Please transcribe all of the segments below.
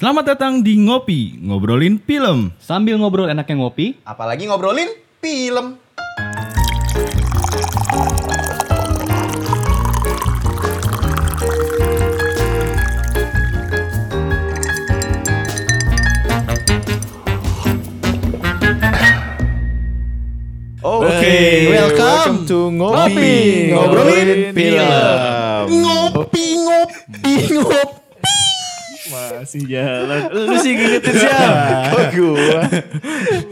Selamat datang di Ngopi, ngobrolin film. Sambil ngobrol enaknya ngopi, Apalagi ngobrolin film. Oke, welcome to Ngopi, ngobrolin film. Ngopi, ngopi, ngopi. Masih jalan. Lu sih ngingetin siapa? Kok gua?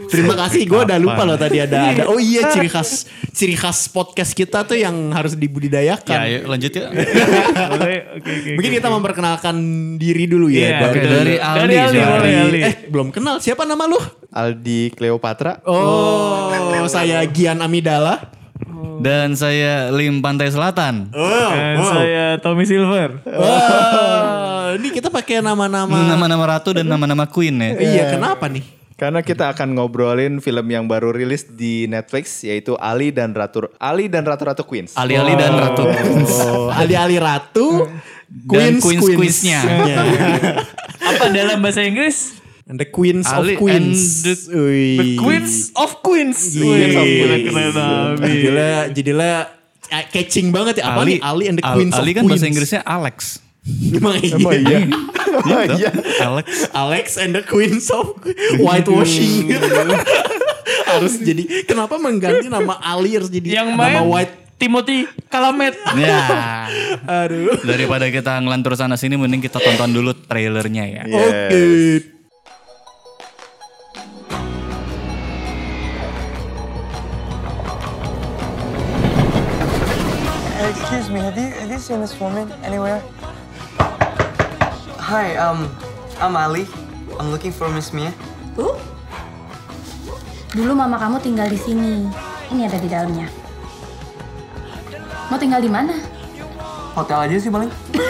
Terima kasih, gue udah lupa loh tadi ada ada. Oh iya, ciri khas ciri khas podcast kita tuh yang harus dibudidayakan. Ya, ayo lanjut ya. Oke, oke, oke. Mungkin kita memperkenalkan diri dulu ya. Iya, Dari- dari Aldi. Dari Aldi, Aldi. Eh, belum kenal. Siapa nama lu? Aldi Cleopatra. Oh, saya Gian Amidala. Dan saya Lim Pantai Selatan. Oh, Dan wow. saya Tommy Silver. Wah, ini kita pakai nama-nama. Nama-nama ratu dan nama-nama queen ya. Iya, kenapa nih? Karena kita akan ngobrolin film yang baru rilis di Netflix yaitu Ali dan Ratu Ali dan Ratu-Ratu Queens. Ali-ali dan ratu. Oh, ali-ali ratu, Dan queens-queensnya. Iya. Apa dalam bahasa Inggris? And the Queens Ali of Queens. and the-. The Queens of Queens. Wih, Of Queens. Jadilah, jadilah eh, catching banget ya. Apa nih? Ali and the Queens Ali of kan Queens. bahasa Inggrisnya Alex. Emang iya. Oh iya. Oh iya. Alex. Alex and the Queens of Whitewashing. harus jadi kenapa mengganti nama Ali harus jadi Yang nama main White? Timothy Kalamet. Ya. Aduh. Daripada kita ngelantur sana sini mending kita tonton dulu trailernya ya. Oke. Excuse me, have you have you seen this woman anywhere? Hi, um, I'm Ali. I'm looking for Miss Mia. Tuh. Dulu mama kamu tinggal di sini. Ini ada di dalamnya. Mau tinggal di mana? Hotel aja sih paling.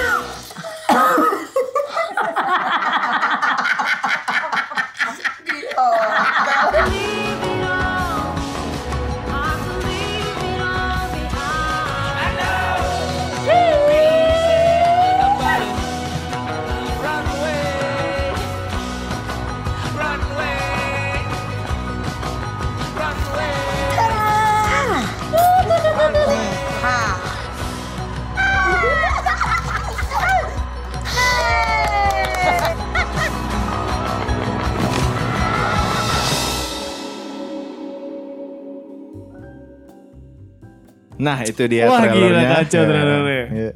Nah, itu dia Wah, gila, trailernya. kacau Ya. trailernya. Iya.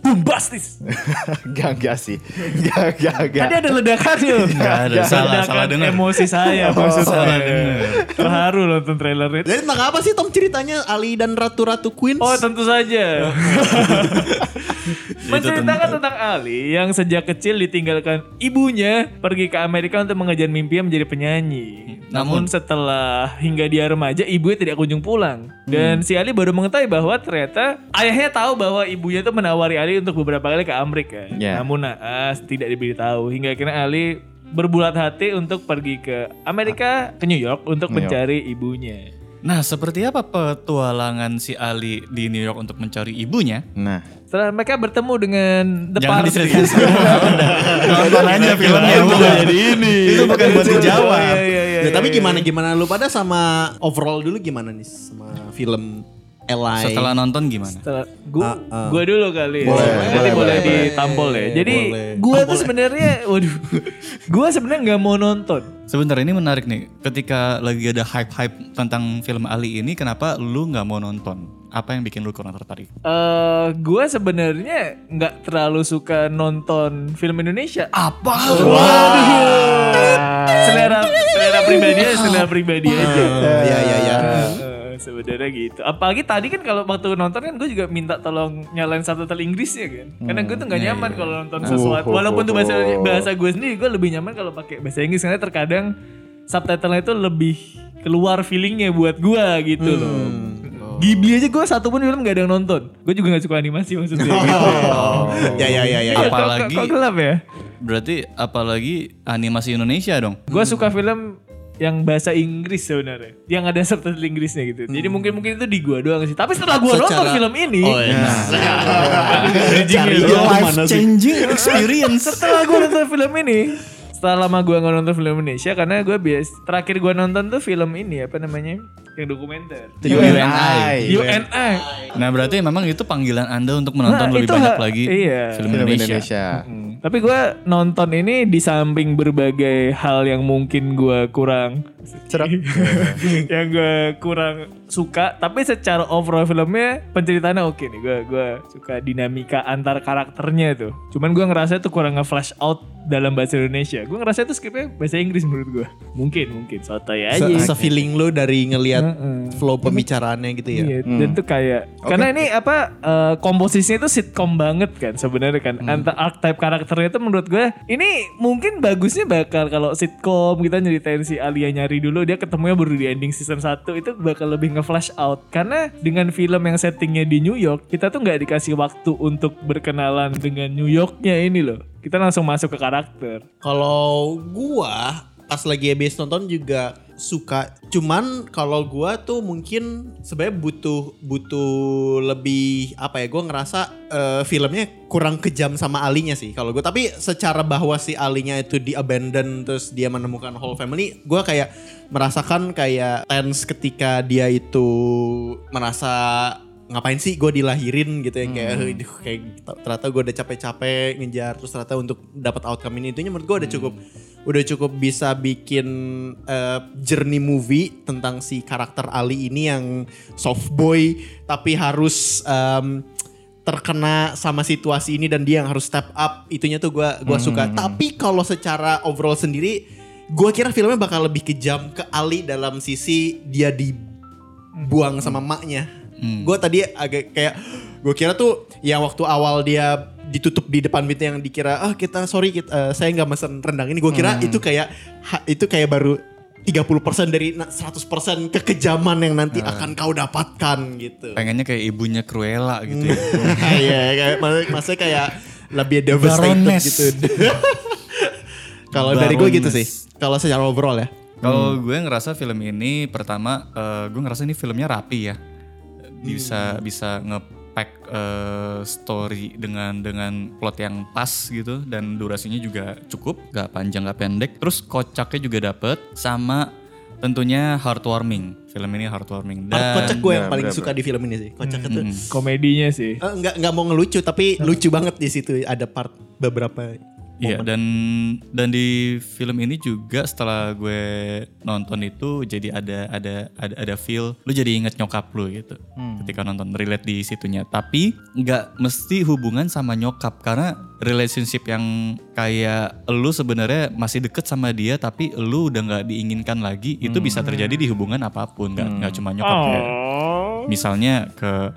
Bombastis. Gak, gak sih. Gak, gak, gak. Tadi ada ledakannya. Gak ada, salah, Ledakan salah denger. emosi saya maksud salah saya. Terharu nonton trailernya. Jadi tentang apa sih Tom ceritanya Ali dan Ratu-Ratu Queens? Oh tentu saja. Menceritakan tentang Ali yang sejak kecil ditinggalkan ibunya pergi ke Amerika untuk mengejar mimpinya menjadi penyanyi. Namun, Namun- setelah hingga dia remaja ibunya tidak kunjung pulang. Dan si Ali baru mengetahui bahwa ternyata ayahnya tahu bahwa ibunya itu menawari Ali untuk beberapa kali ke Amerika. Ya. Namun naas tidak diberitahu hingga akhirnya Ali berbulat hati untuk pergi ke Amerika ke New York untuk New York. mencari ibunya. Nah, seperti apa petualangan si Ali di New York untuk mencari ibunya? Nah, Setelah mereka bertemu dengan The Jangan Party. Udah, Nonton aja filmnya bukan jadi ini. Itu bukan buat dijawab. Iya, iya, iya, Ya, tapi iya. gimana gimana lu pada sama overall dulu gimana nih sama film Eli? Setelah nonton gimana? Setelah gua, Ah, ah. gua dulu kali. Boleh, ya. Nanti boleh, boleh, boleh. ditampol ya. Jadi Boleh. gua tuh sebenarnya waduh. gua sebenarnya nggak mau nonton. Sebentar ini menarik nih. Ketika lagi ada hype-hype tentang film Ali ini, kenapa lu nggak mau nonton? Apa yang bikin lu kurang tertarik? Eh, gua sebenarnya nggak terlalu suka nonton film Indonesia. Apa? selera selera pribadi aja, selera pribadi aja. ya ya ya. Sebenarnya gitu. Apalagi tadi kan kalau waktu nonton kan gue juga minta tolong nyalain subtitle Inggris ya kan. Karena gue tuh nggak nyaman kalau nonton sesuatu. Oh, Walaupun tuh bahasa oh, oh. bahasa gue sendiri gue lebih nyaman kalau pakai bahasa Inggris karena terkadang subtitlenya itu lebih keluar feelingnya buat gue gitu loh. Ghibli aja gue satu pun film gak ada yang nonton. Gue juga gak suka animasi maksudnya. gitu. Ya ya ya ya. Iya, ya. Apalagi- kok, kok gelap ya? Berarti apalagi animasi Indonesia dong. Gue suka film yang bahasa Inggris sebenarnya. Yang ada subtitle Inggrisnya gitu. Jadi mungkin mungkin itu di gua doang sih. Tapi setelah gua nonton Secara- film ini, Oh, iya. Life changing experience. setelah gue nonton film ini setelah lama gue nggak nonton film Indonesia karena gue bias terakhir gue nonton tuh film ini apa namanya yang dokumenter UNI. UNI Nah berarti memang itu panggilan anda untuk menonton Nah, lebih itu banyak ha- lagi iya. film Film Indonesia. Indonesia. Hmm. tapi gue nonton ini di samping berbagai hal yang mungkin gue kurang yang gue kurang suka tapi secara overall filmnya penceritaannya oke nih gue gue suka dinamika antar karakternya tuh cuman gue ngerasa itu kurang nge-flash out dalam bahasa Indonesia gue ngerasa itu skripnya bahasa Inggris menurut gue mungkin mungkin sotoy aja Se, feeling lu dari ngelihat Heeh. flow pembicaraannya gitu ya. Iya, dan tuh kayak karena ini apa eh, komposisinya itu sitcom banget kan sebenarnya kan. Antar archetype karakternya itu menurut gue ini mungkin bagusnya bakal kalau sitcom kita nyeritain si Alia nyari dulu dia ketemunya baru di ending season 1 itu bakal lebih nge-flash out karena dengan film yang settingnya di New York kita tuh nggak dikasih waktu untuk berkenalan dengan New Yorknya ini loh. Kita langsung masuk ke karakter. Kalau gua pas lagi habis nonton juga suka. Cuman kalau gua tuh mungkin sebenarnya butuh butuh lebih apa ya? Gua ngerasa eh, filmnya kurang kejam sama alinya sih kalau gua. Tapi secara bahwa si alinya itu di abandon terus dia menemukan whole family, gua kayak merasakan kayak tense ketika dia itu merasa ngapain sih gue dilahirin gitu ya kayak "Aduh, kayak ternyata gue udah capek-capek ngejar terus ternyata untuk dapat outcome ini. Itunya menurut gue udah cukup udah cukup bisa bikin eh, journey movie tentang si karakter Ali ini yang soft boy tapi harus em, terkena sama situasi ini dan dia yang harus step up. Itunya tuh gue gua suka. Tapi kalau secara overall sendiri gue kira filmnya bakal lebih kejam ke Ali dalam sisi dia dibuang sama maknya gue tadi agak kayak gue kira tuh yang waktu awal dia ditutup di depan pintu yang dikira ah kita sorry kita, eh, saya nggak mesen rendang ini gue kira itu kayak ha- itu kayak baru 30% dari na- 100% kekejaman yang nanti akan kau dapatkan gitu. Pengennya kayak ibunya Cruella gitu ya. Iya, kayak mak- maksudnya kayak lebih devastated Baroness. gitu. Kalau dari gue gitu sih. Kalau secara overall ya. Kalau gue ngerasa film ini pertama eh, gue ngerasa ini filmnya rapi ya. Bisa bisa nge-pack eh, story dengan dengan plot yang pas gitu dan durasinya juga cukup, gak panjang gak pendek. Terus kocaknya juga dapet sama tentunya heartwarming. Film ini heartwarming dan Kocak gue yang Bener, paling bener, suka di film ini sih. Kocak itu. Komedinya sih. Eh, nggak nggak mau ngelucu tapi lucu banget di situ ada part beberapa Iya dan dan di film ini juga setelah gue nonton itu jadi ada ada ada ada feel lu jadi inget nyokap lu gitu. Ketika nonton relate di situnya. Tapi nggak mesti hubungan sama nyokap karena relationship yang kayak lu sebenarnya masih deket sama dia tapi lu udah nggak diinginkan lagi itu bisa terjadi di hubungan apa pun. Nggak nggak cuma nyokap kayak misalnya ke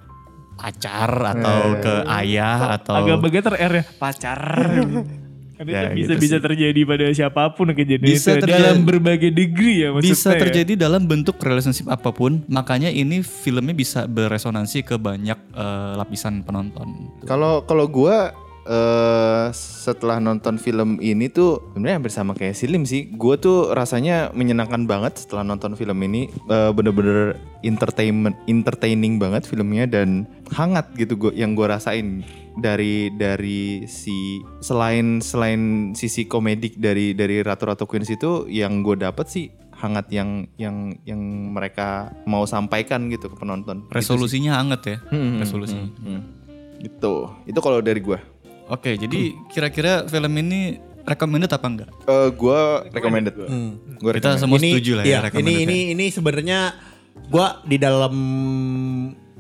pacar atau ke ayah atau Agak begeter R ya? Pacar. Kan itu Ya, bisa gitu bisa sih. terjadi pada siapa pun kejadian Bisa itu terjadi- dalam berbagai degree ya maksudnya. bisa ya. terjadi dalam bentuk relationship apa pun makanya ini filmnya bisa beresonansi ke banyak eh, lapisan penonton Kalau kalau gua eh setelah nonton film ini tuh sebenarnya hampir sama kayak Silim sih. Gua tuh rasanya menyenangkan banget setelah nonton film ini. Eh, bener-bener entertainment entertaining banget filmnya dan hangat gitu gua yang gua rasain dari dari si selain selain sisi komedik dari dari Ratu Ratu Queens itu yang gue dapet sih hangat yang yang yang mereka mau sampaikan gitu ke penonton. resolusinya hangat ya Hmm, resolusinya Hmm. Gitu. Itu kalau dari gua. Oke jadi kira-kira film ini recommended apa enggak Eh gua recommended. Gua kita recommended. semua ini, setuju lah iya, ya ini recommended ini ya. ini sebenarnya gua di dalam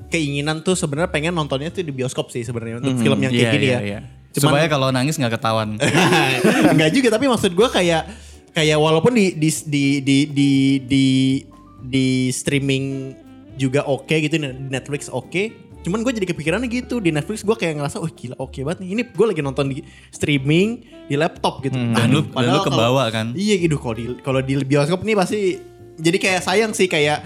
keinginan tuh sebenarnya pengen nontonnya tuh di bioskop sih sebenarnya untuk film yang kayak Iya, gini iya, ya. iya. Cuman supaya kalau nangis nggak ketahuan Enggak juga tapi maksud gua kayak kayak walaupun di di di di di di, di streaming juga oke gitu di Netflix oke cuman gue jadi kepikirannya gitu di Netflix gue kayak ngerasa oh gila oke banget nih ini gue lagi nonton di streaming di laptop gitu dan lu- dan lu kebawa kalau- kan? iya gitu kalau di kalau di bioskop nih pasti jadi kayak sayang sih kayak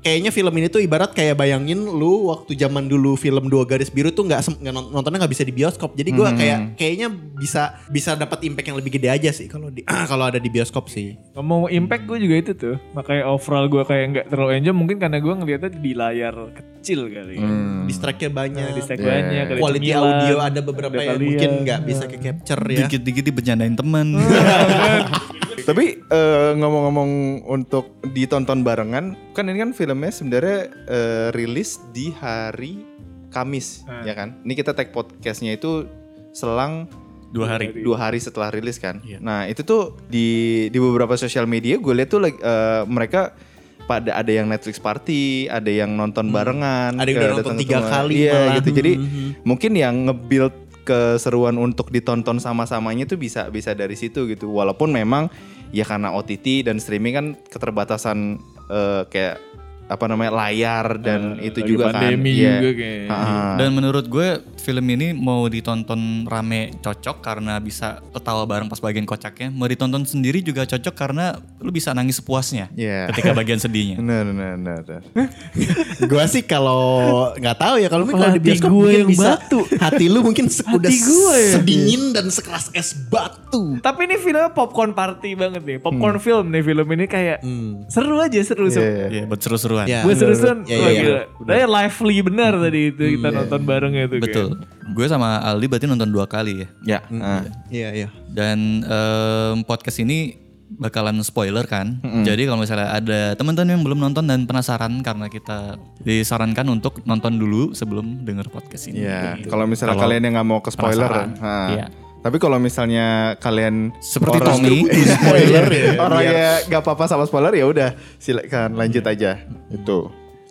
kayaknya film ini tuh ibarat kayak bayangin lu waktu zaman dulu film dua garis biru tuh nggak nontonnya nggak bisa di bioskop. Jadi gua kayak kayaknya bisa bisa dapat impact yang lebih gede aja sih kalau di kalau ada di bioskop sih. Ngomong impact gue juga itu tuh. Makanya overall gue kayak nggak terlalu enjoy mungkin karena gue ngeliatnya di layar kecil kali ya. Hmm. Distract-nya banyak. Nah, di stack Yeah. banyak, Quality cemilan, audio ada beberapa ada yang kalian. mungkin nggak bisa ke capture ya. Dikit-dikit dibercandain temen. Tapi eh, ngomong-ngomong untuk ditonton barengan, kan ini kan filmnya sebenarnya eh, rilis di hari Kamis, Hmm. ya kan? Ini kita tag podcastnya itu selang Dua hari. dua hari setelah rilis kan. Iya. Nah itu tuh di di beberapa sosial media gue lihat tuh eh, mereka pada ada yang Netflix party, ada yang nonton barengan, Ada yang udah nonton tiga kali Iya malah. gitu. Jadi Mhm. mungkin yang nge-build keseruan untuk ditonton sama-samanya tuh bisa bisa dari situ gitu. Walaupun memang ya karena OTT dan streaming kan keterbatasan eh, kayak apa namanya layar dan itu Ah, Lagi juga pandemi kan. Iya. juga kayak. Dan menurut gue film ini mau ditonton rame cocok karena bisa ketawa bareng pas bagian kocaknya. Mau ditonton sendiri juga cocok karena lu bisa nangis sepuasnya Iya. ketika bagian sedihnya. Benar, benar, benar, benar. gua sih kalau nggak tahu ya kalau kalau di bioskop gue yang bisa batu. hati lu mungkin udah gue ya. sedingin dan sekeras es batu. Tapi ini filmnya popcorn party banget nih. Popcorn film nih film ini kayak seru aja seru seru. Iya. Iya, buat seru-seruan. Ya. Gue seru-seruan. Iya, iya, gila. Saya lively benar tadi itu kita nonton bareng itu. kayak. Betul. Gue sama Aldi berarti nonton dua kali ya. Ya. ah. Iya iya. Dan em, podcast ini bakalan spoiler kan. Jadi kalau misalnya ada teman-teman yang belum nonton dan penasaran karena kita disarankan untuk nonton dulu sebelum denger podcast ini. Iya, Gitu. kalau misalnya Kalau kalian yang nggak mau ke spoiler, ha. Iya. Tapi kalau misalnya kalian Seperti orang- Tommy. spoiler ya, orang ya nggak apa-apa sama spoiler ya udah silakan lanjut aja itu.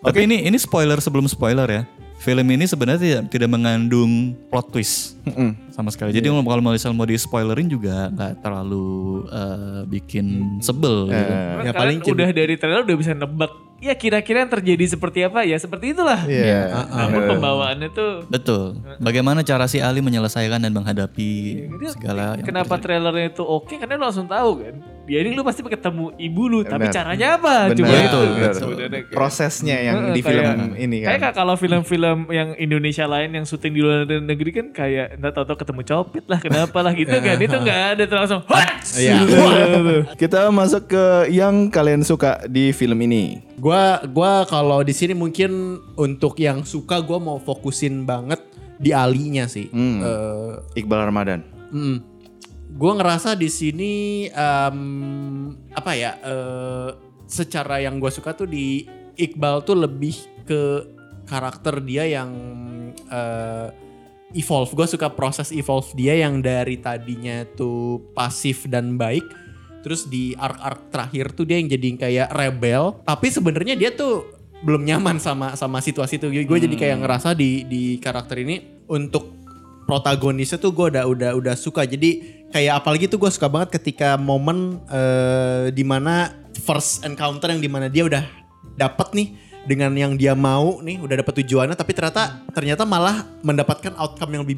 Tapi ini ini spoiler sebelum spoiler ya. Film ini sebenarnya tidak tidak mengandung plot twist sama sekali. Jadi kalau kalau misalnya mau di spoilerin juga nggak terlalu eh, bikin sebel gitu. Karena Ya, paling udah dari trailer udah bisa nebak. Ya kira-kira yang terjadi seperti apa ya seperti itulah. Iya. Namun pembawaannya tuh Betul. Bagaimana cara si Ali menyelesaikan dan menghadapi Dia- segala yang Kenapa terjadi. trailernya itu oke? Karena lu langsung tahu kan. Dia ini lu pasti ketemu ibu lu, tapi Benar. caranya apa? Benar, Cuma betul, itu. Sebenarnya kayak- Prosesnya yang Heeh, di film kayak- ini kan. Kayak kalau film-film yang Indonesia lain yang syuting di luar negeri kan kayak entar tahu-tahu ketemu copet lah, kenapa lah gitu kan. Itu enggak ada tuh langsung. Iya. Gitu. Kita masuk ke yang kalian suka di film ini. Gua gua kalau di sini mungkin untuk yang suka gua mau fokusin banget di alinya sih. Hmm. Eh, Iqbal Ramadan. Mm. Gue ngerasa di sini em, apa ya? eh, secara yang gue suka tuh di Iqbal tuh lebih ke karakter dia yang eh, evolve. Gue suka proses evolve dia yang dari tadinya tuh pasif dan baik. Terus di arc-arc terakhir tuh dia yang jadi kayak rebel. Tapi sebenarnya dia tuh belum nyaman sama sama situasi itu. Gue jadi kayak ngerasa di di karakter ini untuk protagonisnya tuh gue udah udah udah suka jadi kayak apalagi tuh gue suka banget ketika momen eh, di mana first encounter yang di mana dia udah dapet nih dengan yang dia mau nih udah dapet tujuannya tapi ternyata ternyata malah mendapatkan outcome yang lebih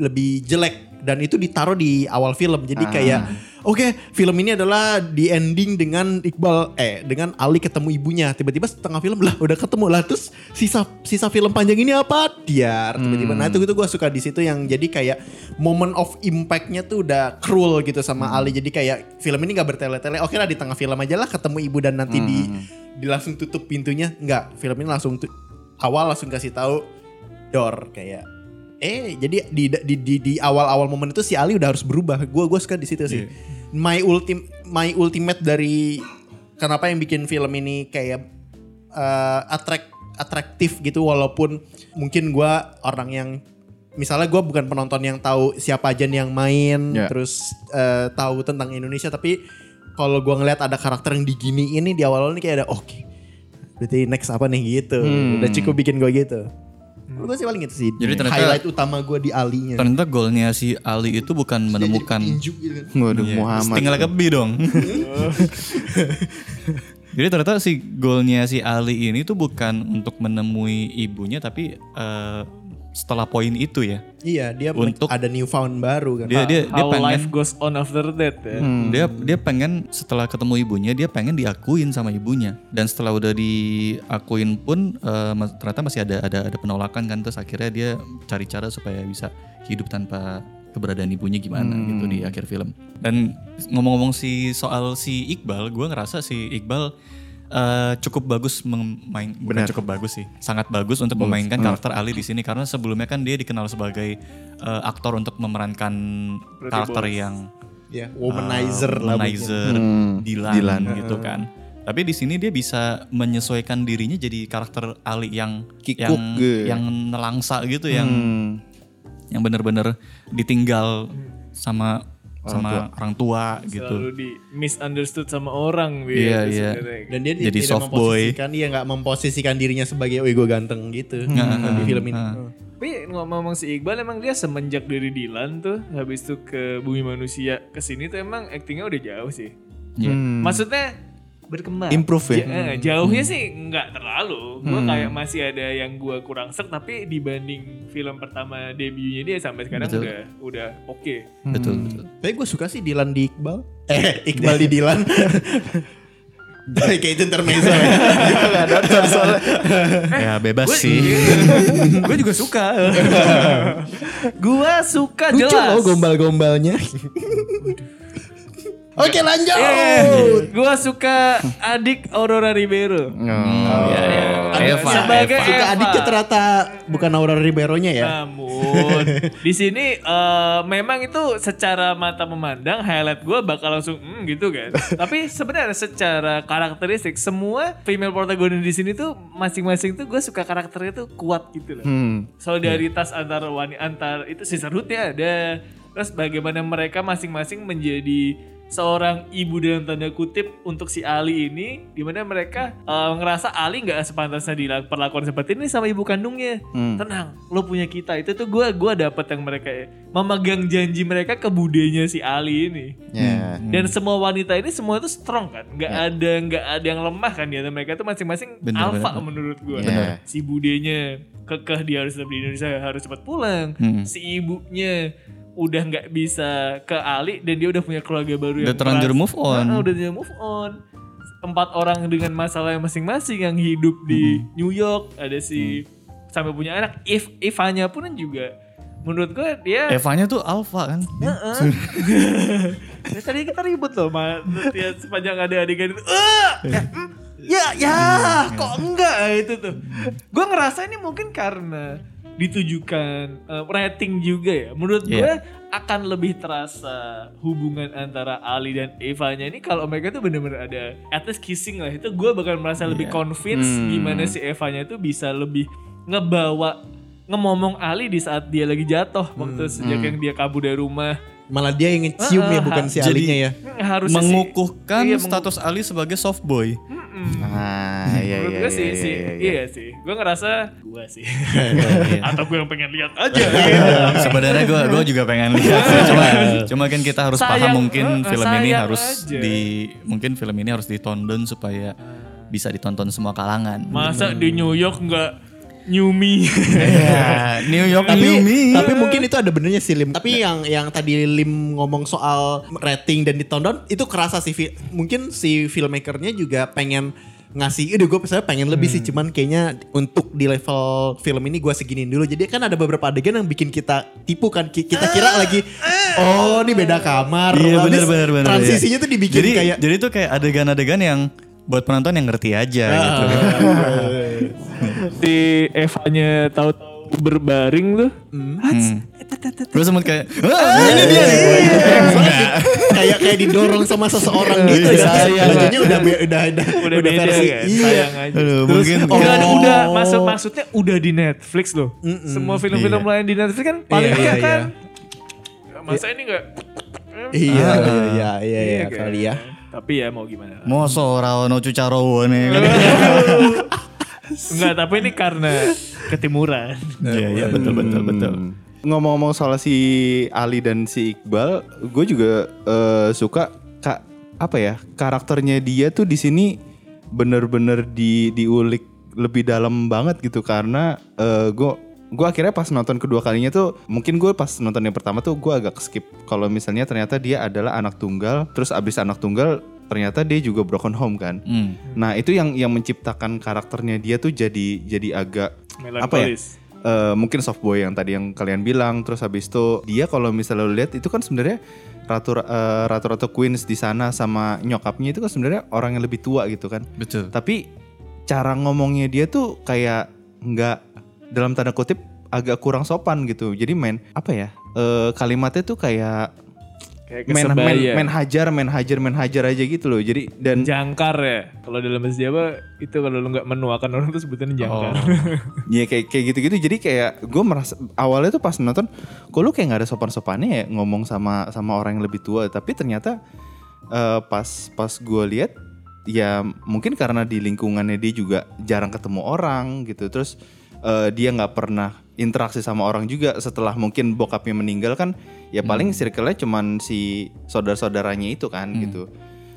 lebih jelek dan itu ditaruh di awal film. Jadi kayak oke film ini adalah di ending dengan Iqbal eh dengan Ali ketemu ibunya. Tiba-tiba setengah film lah udah ketemu lah. Terus sisa sisa film panjang ini apa? Dia tiba-tiba. Nah itu itu gue suka di situ yang jadi kayak moment of impactnya tuh udah cruel gitu sama Ali. Jadi kayak film ini nggak bertele-tele. Oke lah di tengah film aja lah ketemu ibu dan nanti di di langsung tutup pintunya. Nggak film ini langsung tu- awal langsung kasih tahu door kayak eh jadi di di di, di awal-awal momen itu si Ali udah harus berubah. Gue gue suka di situ sih. My ultim my ultimate dari kenapa yang bikin film ini kayak eh, attract atraktif gitu walaupun mungkin gue orang yang misalnya gue bukan penonton yang tahu siapa aja yang main Ya. terus eh, tahu tentang Indonesia tapi kalau gue ngeliat ada karakter yang digini ini di awal-awal ini kayak ada oke berarti next apa nih? Gitu. Udah cukup bikin gue gitu gue sih paling gitu sih Jadi ternyata- highlight utama gue di alinya Ternyata golnya si Ali itu bukan menemukan Tinju gitu kan. Waduh Iya, Muhammad. Tinggal dong. Jadi ternyata si golnya si Ali ini tuh bukan untuk menemui ibunya tapi eh, setelah poin itu ya. Iya, dia Untuk- ada newfound baru kan. Dia dia dia How pengen life goes on after that ya. dia dia pengen setelah ketemu ibunya dia pengen diakuin sama ibunya dan setelah udah diakuin pun eh, mas- ternyata masih ada ada ada penolakan kan terus akhirnya dia cari cara supaya bisa hidup tanpa keberadaan ibunya gimana gitu di akhir film dan ngomong-ngomong si soal si Iqbal gue ngerasa si Iqbal eh, cukup bagus memain bukan cukup bagus sih sangat bagus untuk memainkan karakter Ali di sini karena sebelumnya kan dia dikenal sebagai eh, aktor untuk memerankan karakter yang Ya, womanizer lah. womanizer, Dilan, Dilan. gitu kan. Tapi di sini dia bisa menyesuaikan dirinya jadi karakter Ali yang Kikuk yang gitu. yang nelangsa gitu yang Hmm. yang bener-bener ditinggal sama sama orang tua gitu. Selalu di misunderstood sama orang dia Iya, iya. Dan dia Jadi tidak soft boy. memposisikan, dia nggak memposisikan dirinya sebagai, oh gue ganteng gitu di film ini. Tapi ngomong si Iqbal emang dia semenjak dari Dilan tuh habis itu ke Bumi Manusia ke sini tuh emang aktingnya udah jauh sih. Iya. Maksudnya berkembang. Improve ya? Ja- eh, jauhnya sih nggak terlalu. Gua kayak masih ada yang gua kurang sek tapi dibanding film pertama debutnya dia sampai sekarang Betul. udah udah oke. Betul, betul. Tapi gue suka sih Dilan di Iqbal. Eh, Iqbal di Dilan. Kayak itu intermezzo ya. Ya bebas sih. gue juga suka. gua suka Lucu jelas. loh gombal-gombalnya. Oke lanjut. Eh, gua suka adik Aurora Ribeiro. Iya, iya. Eva, Sebagai Eva. Suka Eva. adiknya ternyata bukan Aurora Ribeiro-nya ya. Namun di sini eh, memang itu secara mata memandang highlight gue bakal langsung hmm, gitu kan. Tapi sebenarnya secara karakteristik semua female protagonis di sini tuh masing-masing tuh gue suka karakternya tuh kuat gitu loh. Solidaritas antar wanita antar itu sisterhoodnya ada. Terus bagaimana mereka masing-masing menjadi seorang ibu dalam tanda kutip untuk si Ali ini di mana mereka eh, ngerasa Ali nggak sepantasnya diperlakukan seperti ini sama ibu kandungnya. Tenang lo punya kita. Itu tuh gue gua dapet yang mereka memegang janji mereka ke budenya si Ali ini. Ya. dan semua wanita ini semua itu strong kan? Nggak ada nggak ada yang lemah kan? Di antara mereka tuh masing-masing bener. menurut gue Bener. si budenya kekeh dia harus tetap di Indonesia harus cepat pulang. Hmm. si ibunya udah nggak bisa ke Ali dan dia udah punya keluarga baru Udah yang terlanjur keras. move on. Nah, udah terlanjur move on empat orang dengan masalah masing-masing yang hidup di New York ada si sampai punya anak if Ivanya pun juga menurut gue dia Evanya tuh alpha kan. Ya, tadi kita ribut loh, ma. Ya, sepanjang ada adegan itu. "Ah, ya, mm, ya, ya, kok enggak itu tuh. Gue ngerasa ini mungkin karena ditujukan eh, rating juga ya. Menurut gue Iya. akan lebih terasa hubungan antara Ali dan Evanya ini kalau mereka tuh bener-bener ada at least kissing lah. Itu gue bakal merasa lebih Iya. convince gimana si Evanya tuh bisa lebih ngebawa ngomong Ali di saat dia lagi jatuh waktu sejak yang dia kabur dari rumah Malah dia yang ngecium ya bukan si Alinya ya. harus Mengukuhkan Iya, status Ali sebagai soft boy. Ah, iya Menurut iya gue sih, iya, sih, iya, iya, iya. sih. Gue ngerasa gue sih. Atau gue yang pengen lihat aja. Sebenarnya gue gue juga pengen lihat sih. Cuma cuma kan kita harus Sayang, paham mungkin eh, film ini harus aja. di mungkin film ini harus ditonton supaya bisa ditonton semua kalangan. Masa di New York nggak New Me? Ya, New York tapi New Me. tapi mungkin itu ada benernya sih Lim. Tapi yang yang tadi Lim ngomong soal rating dan ditonton itu kerasa sih mungkin si filmmakernya juga pengen ngasih udah gue saya pengen lebih sih cuman kayaknya untuk di level film ini gue seginiin dulu jadi kan ada beberapa adegan yang bikin kita tipu kan Ki- kita kira lagi oh ini beda kamar Iya Habis benar benar benar. transisinya iya. tuh dibikin jadi, kayak jadi tuh kayak adegan-adegan yang buat penonton yang ngerti aja gitu. si Evanya tahu berbaring tuh. Hmm. Gue sempet kayak, "Ah, ini dia nih. kayak kayak didorong sama seseorang gitu ya. Sayang. Bajunya udah udah udah Udah, beda versi. kan? Iya. Sayang aja. Aduh, mungkin udah Oh. udah maksud maksudnya udah di Netflix loh. Semua film-film Iya. lain di Netflix kan paling Iya, iya, iya, kan. Masa ini enggak Iya, iya, iya, iya, iya, kan? kali ya. Tapi ya mau gimana? Moso ora ono cucarowo nih. Enggak, tapi ini karena ketimuran. Iya, iya betul betul betul. Hmm. Ngomong-ngomong soal si Ali dan si Iqbal, gue juga eh, suka kak apa ya karakternya dia tuh di sini bener-bener di diulik lebih dalam banget gitu karena gue gue akhirnya pas nonton kedua kalinya tuh mungkin gue pas nonton yang pertama tuh gue agak skip kalau misalnya ternyata dia adalah anak tunggal terus abis anak tunggal ternyata dia juga broken home kan Hmm. nah itu yang yang menciptakan karakternya dia tuh jadi jadi agak apa ya. Eh, mungkin soft boy yang tadi yang kalian bilang terus habis itu dia kalau misalnya lu lihat itu kan sebenarnya ratu eh, ratu-ratu queens di sana sama nyokapnya itu kan sebenarnya orang yang lebih tua gitu kan Betul. tapi cara ngomongnya dia tuh kayak nggak dalam tanda kutip agak kurang sopan gitu jadi main apa ya eh, kalimatnya tuh Kayak main, main, kesebaya. main hajar main hajar main hajar aja gitu loh jadi dan Jangkar ya. Kalau dalam bahasa Jawa itu kalau lu nggak menuakan orang tuh sebutannya jangkar. ya kayak kayak gitu-gitu jadi kayak gue merasa awalnya tuh pas nonton kok lu kayak nggak ada sopan-sopannya ya ngomong sama sama orang yang lebih tua tapi ternyata eh, pas pas gue lihat ya mungkin karena di lingkungannya dia juga jarang ketemu orang gitu terus eh, dia nggak pernah interaksi sama orang juga setelah mungkin bokapnya meninggal kan ya paling circle-nya cuman si saudara-saudaranya itu kan gitu.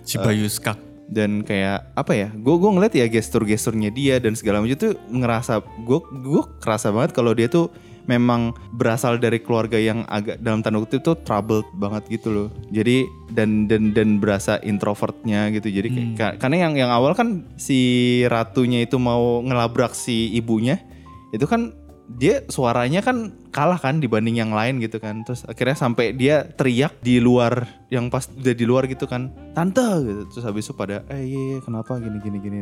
Si Bayu Skak. dan kayak apa ya gue gue ngeliat ya gestur-gesturnya dia dan segala macam tuh ngerasa gue gue kerasa banget kalau dia tuh memang berasal dari keluarga yang agak dalam tanda kutip tuh troubled banget gitu loh. Jadi dan dan dan berasa introvertnya gitu. Jadi kayak- ka- karena yang yang awal kan si ratunya itu mau ngelabrak si ibunya itu kan dia suaranya kan kalah kan dibanding yang lain gitu kan. Terus akhirnya sampai dia teriak di luar yang pas udah di luar gitu kan. Tante gitu. Terus habis itu pada eh iya, iya kenapa? Gini gini gini.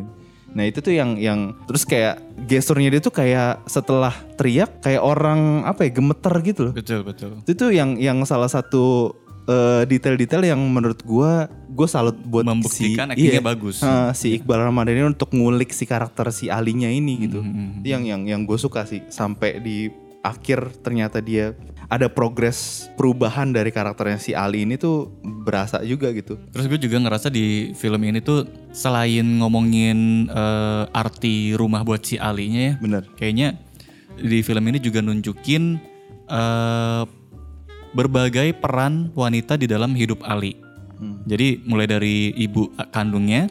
Nah itu tuh yang yang terus kayak gesturnya dia tuh kayak setelah teriak kayak orang apa ya gemeter gitu loh. Betul, betul. itu tuh yang yang salah satu eh, detail-detail yang menurut gua gue salut buat Membuktikan si, iya, bagus. eh, si Iqbal Ramadan ini untuk ngulik si karakter si Alinya ini gitu. Hmm, itu yang yang yang gue suka sih sampai di akhir ternyata dia ada progres perubahan dari karakternya si Ali ini tuh berasa juga gitu. Terus gue juga ngerasa di film ini tuh selain ngomongin eh, arti rumah buat si Alinya ya, bener. kayaknya di film ini juga nunjukin eh, berbagai peran wanita di dalam hidup Ali. Jadi mulai dari ibu kandungnya,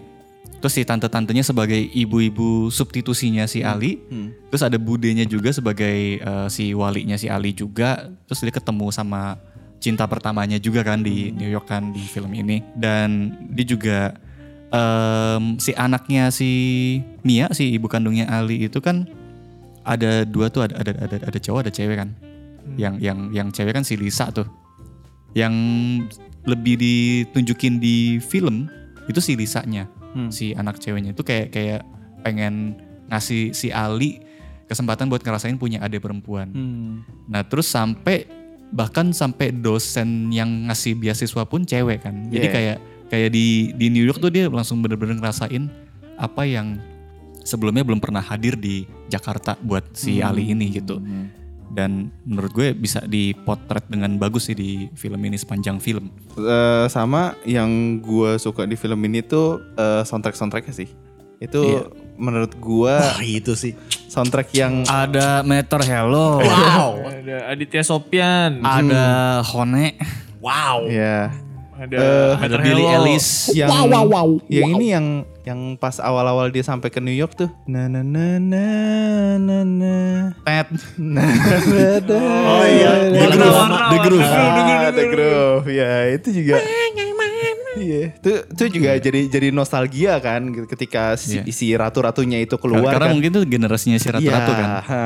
terus si tante-tantenya sebagai ibu-ibu substitusinya si Ali, terus ada budenya juga sebagai eh, si walinya si Ali juga, terus dia ketemu sama cinta pertamanya juga kan di New York kan di film ini, dan dia juga em, si anaknya si Mia si ibu kandungnya Ali itu kan ada dua tuh ada ada ada, ada cowok ada cewek kan yang yang yang cewek kan si Lisa tuh. Yang lebih ditunjukin di film itu si Lisanya si anak ceweknya. Itu kayak kayak pengen ngasih si Ali kesempatan buat ngerasain punya adik perempuan. Nah terus sampai bahkan sampai dosen yang ngasih beasiswa pun cewek kan. Jadi Yeah. kayak kayak di di New York tuh dia langsung bener-bener ngerasain apa yang sebelumnya belum pernah hadir di Jakarta buat si Ali ini gitu. Dan menurut gue bisa dipotret dengan bagus sih di film ini sepanjang film. Eh, sama yang gue suka di film ini tuh eh, soundtrack soundtracknya sih itu menurut gue Wah itu sih. soundtrack yang Ada Meter Hello, Wow. ada Aditya Sopyan, ada Hone, Wow. ya ada ada Meter Billy. Ellis. yang Wow, wow, wow. yang ini yang yang pas awal-awal dia sampai ke New York tuh na na na na na na Ted. na na na Oh iya. The Groove. The Groove. Ah, The Groove. Ya, itu juga. Iya, itu itu juga jadi jadi nostalgia kan gitu, ketika si, Iya. si ratu-ratunya itu keluar Karena kan. mungkin tuh generasinya si ratu-ratu Iya, kan. ha.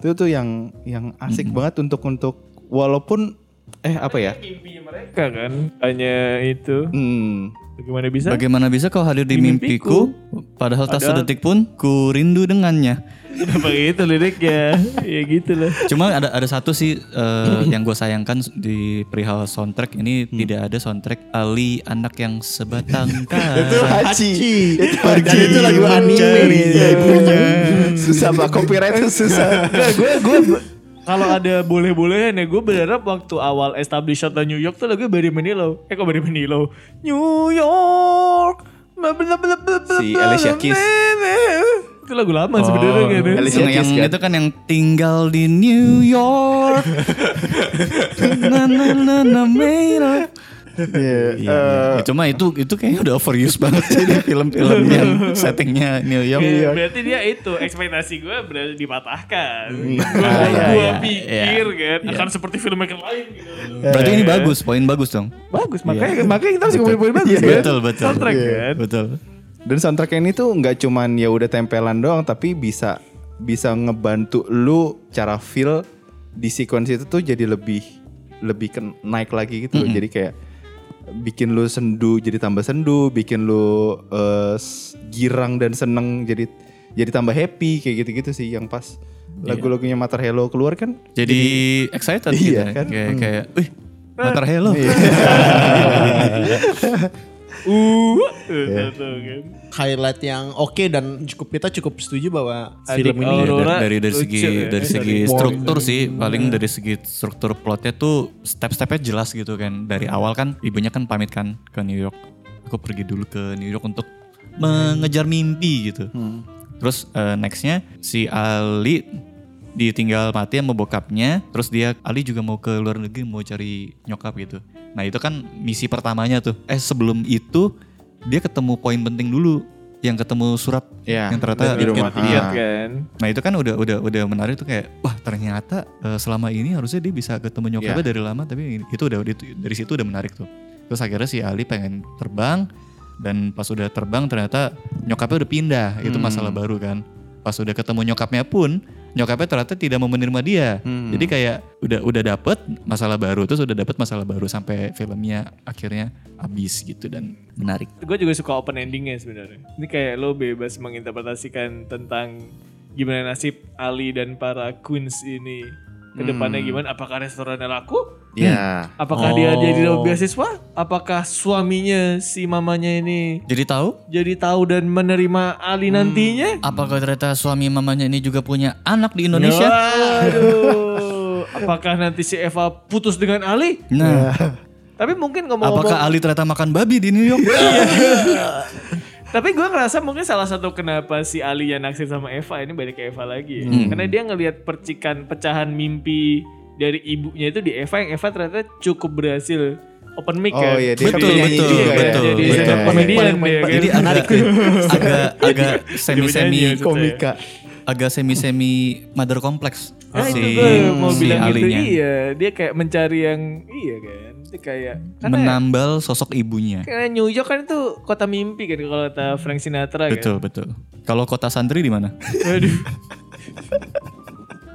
Itu tuh yang yang asik banget untuk untuk walaupun eh apa ya? mimpinya mereka kan hanya itu Hmm, bagaimana bisa Bagaimana bisa kau hadir di Di mimpiku, padahal tak sedetik pun ku rindu dengannya. kenapa gitu liriknya ya gitu lah Cuma ada ada satu sih eh, yang gue sayangkan di perihal soundtrack ini Hmm. tidak ada soundtrack Ali anak yang sebatang itu kara. Haji. Itu Dan itu lagu anime. Cari ibunya. Susah pak copyright itu susah. gue gue kalau ada boleh-bolehan ya gue berharap waktu awal establish shot New York tuh lagu Barry Manilow eh kok Barry Manilow New York bla bla bla bla bla Si Alicia Keys. itu lagu lama sebenarnya gitu Alicia yang, yang Keys kan? itu kan yang tinggal di New York. na na na na made up. Iya, Iya, iya. Cuma itu itu kayaknya udah overuse banget sih di film-film yang settingnya New York. Ya, Berarti dia itu ekspektasi gue berarti dipatahkan. Gue Ah, iya, gua iya, pikir iya. kan akan seperti film yang lain gitu. Berarti ini bagus, poin bagus dong. Bagus, makanya makanya kita harus ngomongin poin bagus kan. Betul, betul. Soundtrack kan. Betul. Dan soundtrack ini tuh nggak cuman ya udah tempelan doang, tapi bisa bisa ngebantu lu cara feel di sequence itu tuh jadi lebih lebih ke naik lagi gitu. loh. Jadi kayak bikin lu sendu jadi tambah sendu, bikin lu s- girang dan seneng jadi jadi tambah happy kayak gitu-gitu sih yang pas lagu-lagunya Mater Hello keluar kan. Jadi excited Iya, gitu. kan? Kayak kayak, wih, Mater Hello. Uh, Iya. tuh, tuh, kan. highlight yang oke dan cukup kita cukup setuju bahwa Adik film ini Aurora dari dari segi ya. dari segi Dari struktur sih. Paling dari segi struktur plotnya tuh step-stepnya jelas gitu kan. Dari awal kan ibunya kan pamit kan ke New York. Aku pergi dulu ke New York untuk mengejar mimpi gitu. Terus eh, nextnya si Ali ditinggal mati sama bokapnya. Terus dia Ali juga mau ke luar negeri mau cari nyokap gitu nah itu kan misi pertamanya tuh eh sebelum itu dia ketemu poin penting dulu yang ketemu surat Iya, yang ternyata di rumah. Ah. kan. Nah itu kan udah udah udah menarik tuh kayak wah ternyata eh, selama ini harusnya dia bisa ketemu nyokapnya Iya. dari lama tapi itu udah itu- dari situ udah menarik tuh. Terus akhirnya si Ali pengen terbang dan pas udah terbang ternyata nyokapnya udah pindah itu Hmm. masalah baru kan. Pas udah ketemu nyokapnya pun nyokapnya ternyata tidak mau menerima dia. Hmm. Jadi kayak udah udah dapet masalah baru terus udah dapet masalah baru sampai filmnya akhirnya habis gitu dan menarik. Gue juga suka open endingnya sebenarnya. Ini kayak lo bebas menginterpretasikan tentang gimana nasib Ali dan para queens ini ke depannya gimana? Apakah restorannya laku? Ya. Apakah dia jadi dapat beasiswa? Apakah suaminya si mamanya ini Jadi tahu jadi tahu dan menerima Ali nantinya? apakah ternyata suami mamanya ini juga punya anak di Indonesia? Waduh. Apakah nanti si Eva putus dengan Ali? Nah, Tapi mungkin ngomong-ngomong apakah Ali ternyata makan babi di New York? Tapi gue ngerasa mungkin salah satu kenapa si Ali yang naksir sama Eva ini balik ke Eva lagi ya. Hmm. Karena dia ngelihat percikan pecahan mimpi dari ibunya itu di Eva yang Eva ternyata cukup berhasil open mic Oh kan. iya, dia Betul, penyanyi betul, juga ya. betul, Jadi betul. Paling- dia kan. Jadi agak agak agak semi semi Dia maksud saya. Komika. agak semi semi mother complex Nah itu si, gue mau si bilang gitu Alinya. iya dia kayak mencari yang iya kan dia kayak karena menambal sosok ibunya. karena New York kan itu kota mimpi kan kalau kata Frank Sinatra kan Betul betul. Kalau kota santri di mana? Aduh.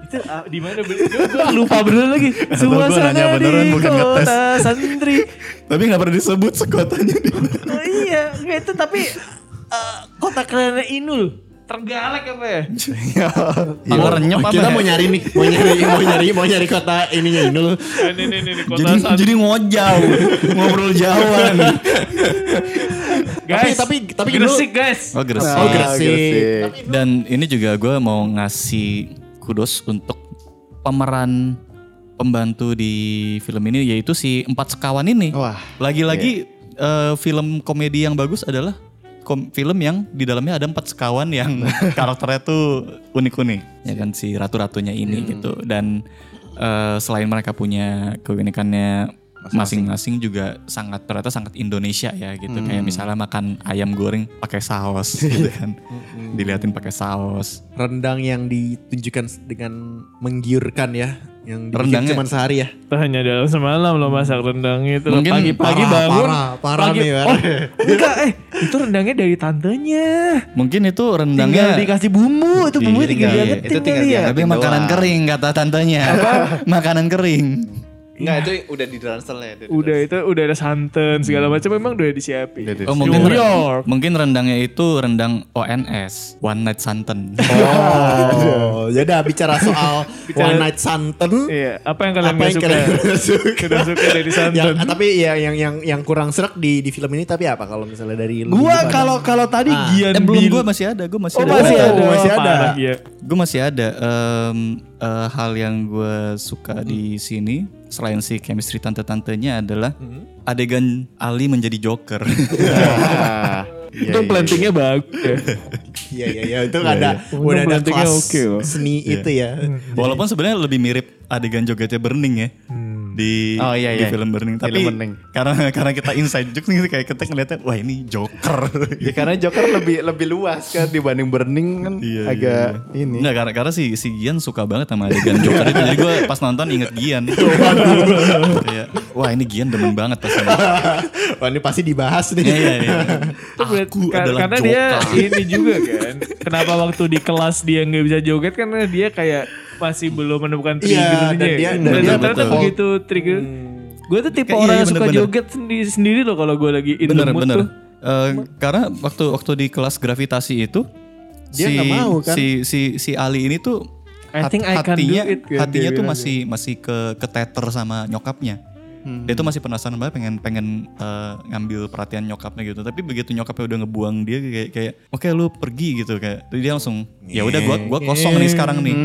itu ah, di mana bener? Gue- lupa bener lagi. Suasana di kota santri. Tapi nggak pernah disebut sekotanya di. Oh, iya, nggak itu tapi eh, kota keren Inul. Terenggalek apa ya? Pangarenyep apa? kita ya? mau nyari nih mau nyari mau nyari mau nyari kota ininya Inul Ini ini ini kota Jadi santri. jadi ngojau, ngobrol jauhan. Guys, tapi- tapi Gresik guys. Oh Gresik. oh Gresik Gresik. Dan ini juga gue mau ngasih kudos untuk pemeran pembantu di film ini yaitu si empat sekawan ini. Wah, Lagi-lagi eh, film komedi yang bagus adalah kom- film yang di dalamnya ada empat sekawan yang karakternya tuh unik-unik. Ya kan si ratu-ratunya ini gitu. Dan eh, selain mereka punya keunikannya masing-masing. Juga sangat ternyata sangat Indonesia ya gitu. Kayak misalnya makan ayam goreng pakai saus gitu kan. Diliatin pakai saus. Rendang yang ditunjukkan dengan menggiurkan ya yang Rendangnya- cuma sehari ya? Itu hanya dalam semalam lo masak rendang itu. Mungkin pagi-pagi parah, bangun. parah, parah pagi, nih, Oh, enggak eh itu rendangnya dari tantenya. mungkin itu Tinggal rendangnya dikasih bumbu, itu Iya, tinggal iya, diangetin itu tinggal kali ya. diangetin. tapi makanan doang. kering kata tantenya. Makanan kering Enggak, itu udah di transfer ya. Udah itu udah ada santan segala macam memang udah disiapin. Udah di- Oh mungkin New York. mungkin rendangnya itu rendang ONS One Night Santen. oh ya udah bicara soal one night santen Iya, apa yang kalian apa yang suka? kalian suka suka dari santan. yang, tapi ya yang yang yang kurang serak di di film ini tapi apa kalau misalnya dari lu Gua gimana? kalau kalau tadi Ah. Gian eh belum gue masih ada, gue masih Oh, ada. masih Oh, ada. masih ada. Parah, iya. Gue masih ada em, eh, hal yang gue suka di sini selain si chemistry tante-tantenya adalah adegan Ali menjadi Joker. Iya, Itu iya. plantingnya bagus ya. iya iya iya itu ada Untung udah ada kelas oke loh. seni itu ya Walaupun sebenarnya lebih mirip adegan jogetnya Burning ya. Di Oh, iya, di iya. film Burning. Tapi Film Burning. karena karena kita inside joke nih kayak kita ngeliatnya wah ini Joker. Ya karena Joker lebih lebih luas kan dibanding Burning kan agak ini. Enggak karena karena si si Gian suka banget sama adegan Joker itu. Jadi gue pas nonton inget Gian. Kayak wah ini Gian demen banget pas ini. Wah ini pasti dibahas nih. Iya iya iya. Aku kar- adalah karena dia Joker. ini juga kan. Kenapa waktu di kelas dia nggak bisa joget karena dia kayak masih belum menemukan Iya, triggernya. dan dia- dan Dan dia ternyata betul. begitu trigger. Gue tuh tipe Kayak iya, orang iya, yang suka bener-bener. joget sendiri, sendiri loh kalau gue lagi in bener the mood bener. tuh. Eh, karena waktu waktu di kelas gravitasi itu Dia si, mau, kan? si si si Ali ini tuh I think I can hatinya do it, kan hatinya dia tuh bilang masih masih ke keteter sama nyokapnya. Dia tuh masih penasaran banget pengen pengen eh, ngambil perhatian nyokapnya gitu. Tapi begitu nyokapnya udah ngebuang dia kayak kayak oke lu pergi gitu kayak. Jadi dia langsung ya udah gua gua kosong nih sekarang nih.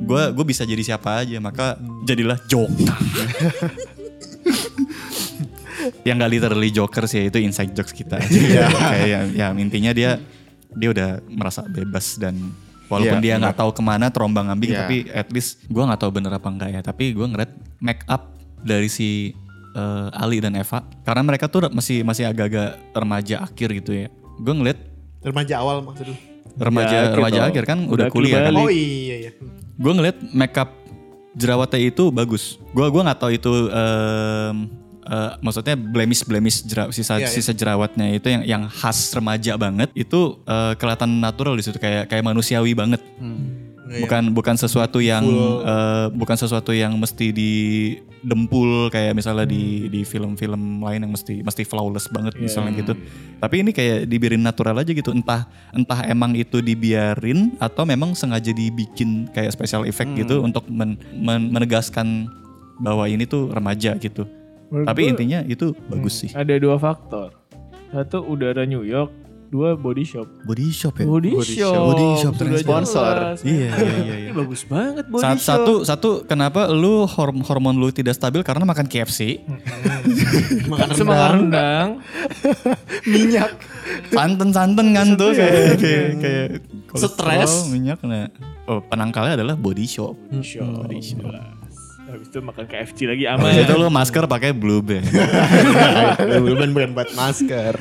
Gua gua bisa jadi siapa aja maka jadilah Joker. yang gak literally Joker sih itu inside jokes kita aja. kayak ya, ya intinya dia dia udah merasa bebas dan walaupun Iya, dia nggak tahu ke mana terombang ambing Iya. tapi at least gue nggak tahu bener apa enggak ya tapi gue ngeliat make up dari si eh, Ali dan Eva karena mereka tuh masih masih agak-agak remaja akhir gitu ya gue ngeliat Remaja awal maksud lu. remaja Ya, akhir remaja akhir kan Udah udah, kuliah kan. Oh iya iya. Gue ngeliat makeup jerawatnya itu bagus. Gue gua nggak tahu itu em, eh, maksudnya blemish blemish jera, sisa Iya, iya. sisa jerawatnya itu yang yang khas remaja banget itu eh, kelihatan natural di situ kayak kayak manusiawi banget. Iya. Bukan bukan sesuatu yang eh, bukan sesuatu yang mesti didempul kayak misalnya di di film-film lain yang mesti mesti flawless banget misalnya gitu. Tapi ini kayak dibiarin natural aja gitu. Entah entah emang itu dibiarin atau memang sengaja dibikin kayak special effect gitu untuk men- men- menegaskan bahwa ini tuh remaja gitu. Menurut Tapi gua- intinya itu bagus sih. Ada dua faktor. Satu udara New York, dua body shop. Body shop ya. Body, Body shop. shop. Body shop Sudah ternyata. Sponsor. Iya iya iya. iya. Bagus banget body Sa- shop. Satu satu kenapa lu horm- hormon lu tidak stabil karena makan KFC? Makan Semangat rendang. rendang. Minyak. santen-santen kan tuh kayak kayak kayak Stres. minyak nah. Oh, penangkalnya adalah body shop. Shop. Body shop. Habis itu makan KFC lagi Habis aman. itu lu masker pakai blue band. Bukan bukan buat masker.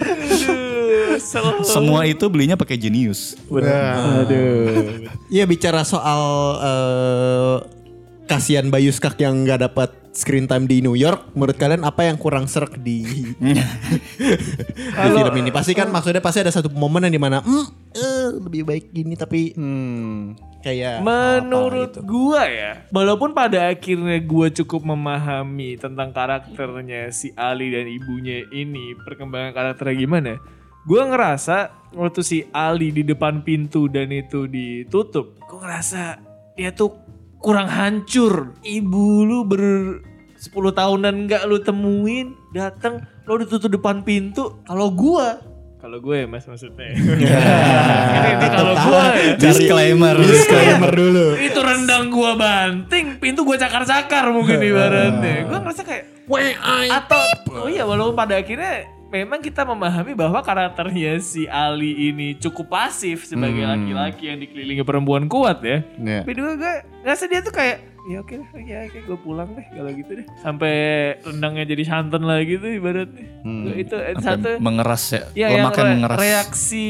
Semua itu belinya pakai Genius. Bener. Aduh. Iya bicara soal eh, kasihan Bayu Skak yang nggak dapat screen time di New York, menurut kalian apa yang kurang serak di, di film ini? Pasti kan maksudnya pasti ada satu momen yang di mana hmm, eh, lebih baik gini tapi Hmm. kayak Menurut apa gitu. gua ya, walaupun pada akhirnya gua cukup memahami tentang karakternya si Ali dan ibunya ini, perkembangan karakternya gimana, gua ngerasa waktu si Ali di depan pintu dan itu ditutup, gua ngerasa dia tuh kurang hancur. Ibu lu ber 10 tahunan nggak lu temuin, datang lo ditutup depan pintu. Kalau gua kalau gue ya mas maksudnya ini, ini kalau gue ya Disclaimer. disclaimer dulu. itu rendang gua banting, pintu gua cakar-cakar mungkin ibaratnya. Gua ngerasa kayak atau oh iya walaupun pada akhirnya memang kita memahami bahwa karakternya si Ali ini cukup pasif sebagai laki-laki yang dikelilingi perempuan kuat ya. Iya. Tapi juga gue ngerasa dia tuh kayak ya oke lah, ya oke gue pulang deh kalau gitu deh. Sampai rendangnya jadi santan lagi tuh ibaratnya. Gua itu eh, satu mengeras ya. Ya yang Lemaknya re- mengeras. reaksi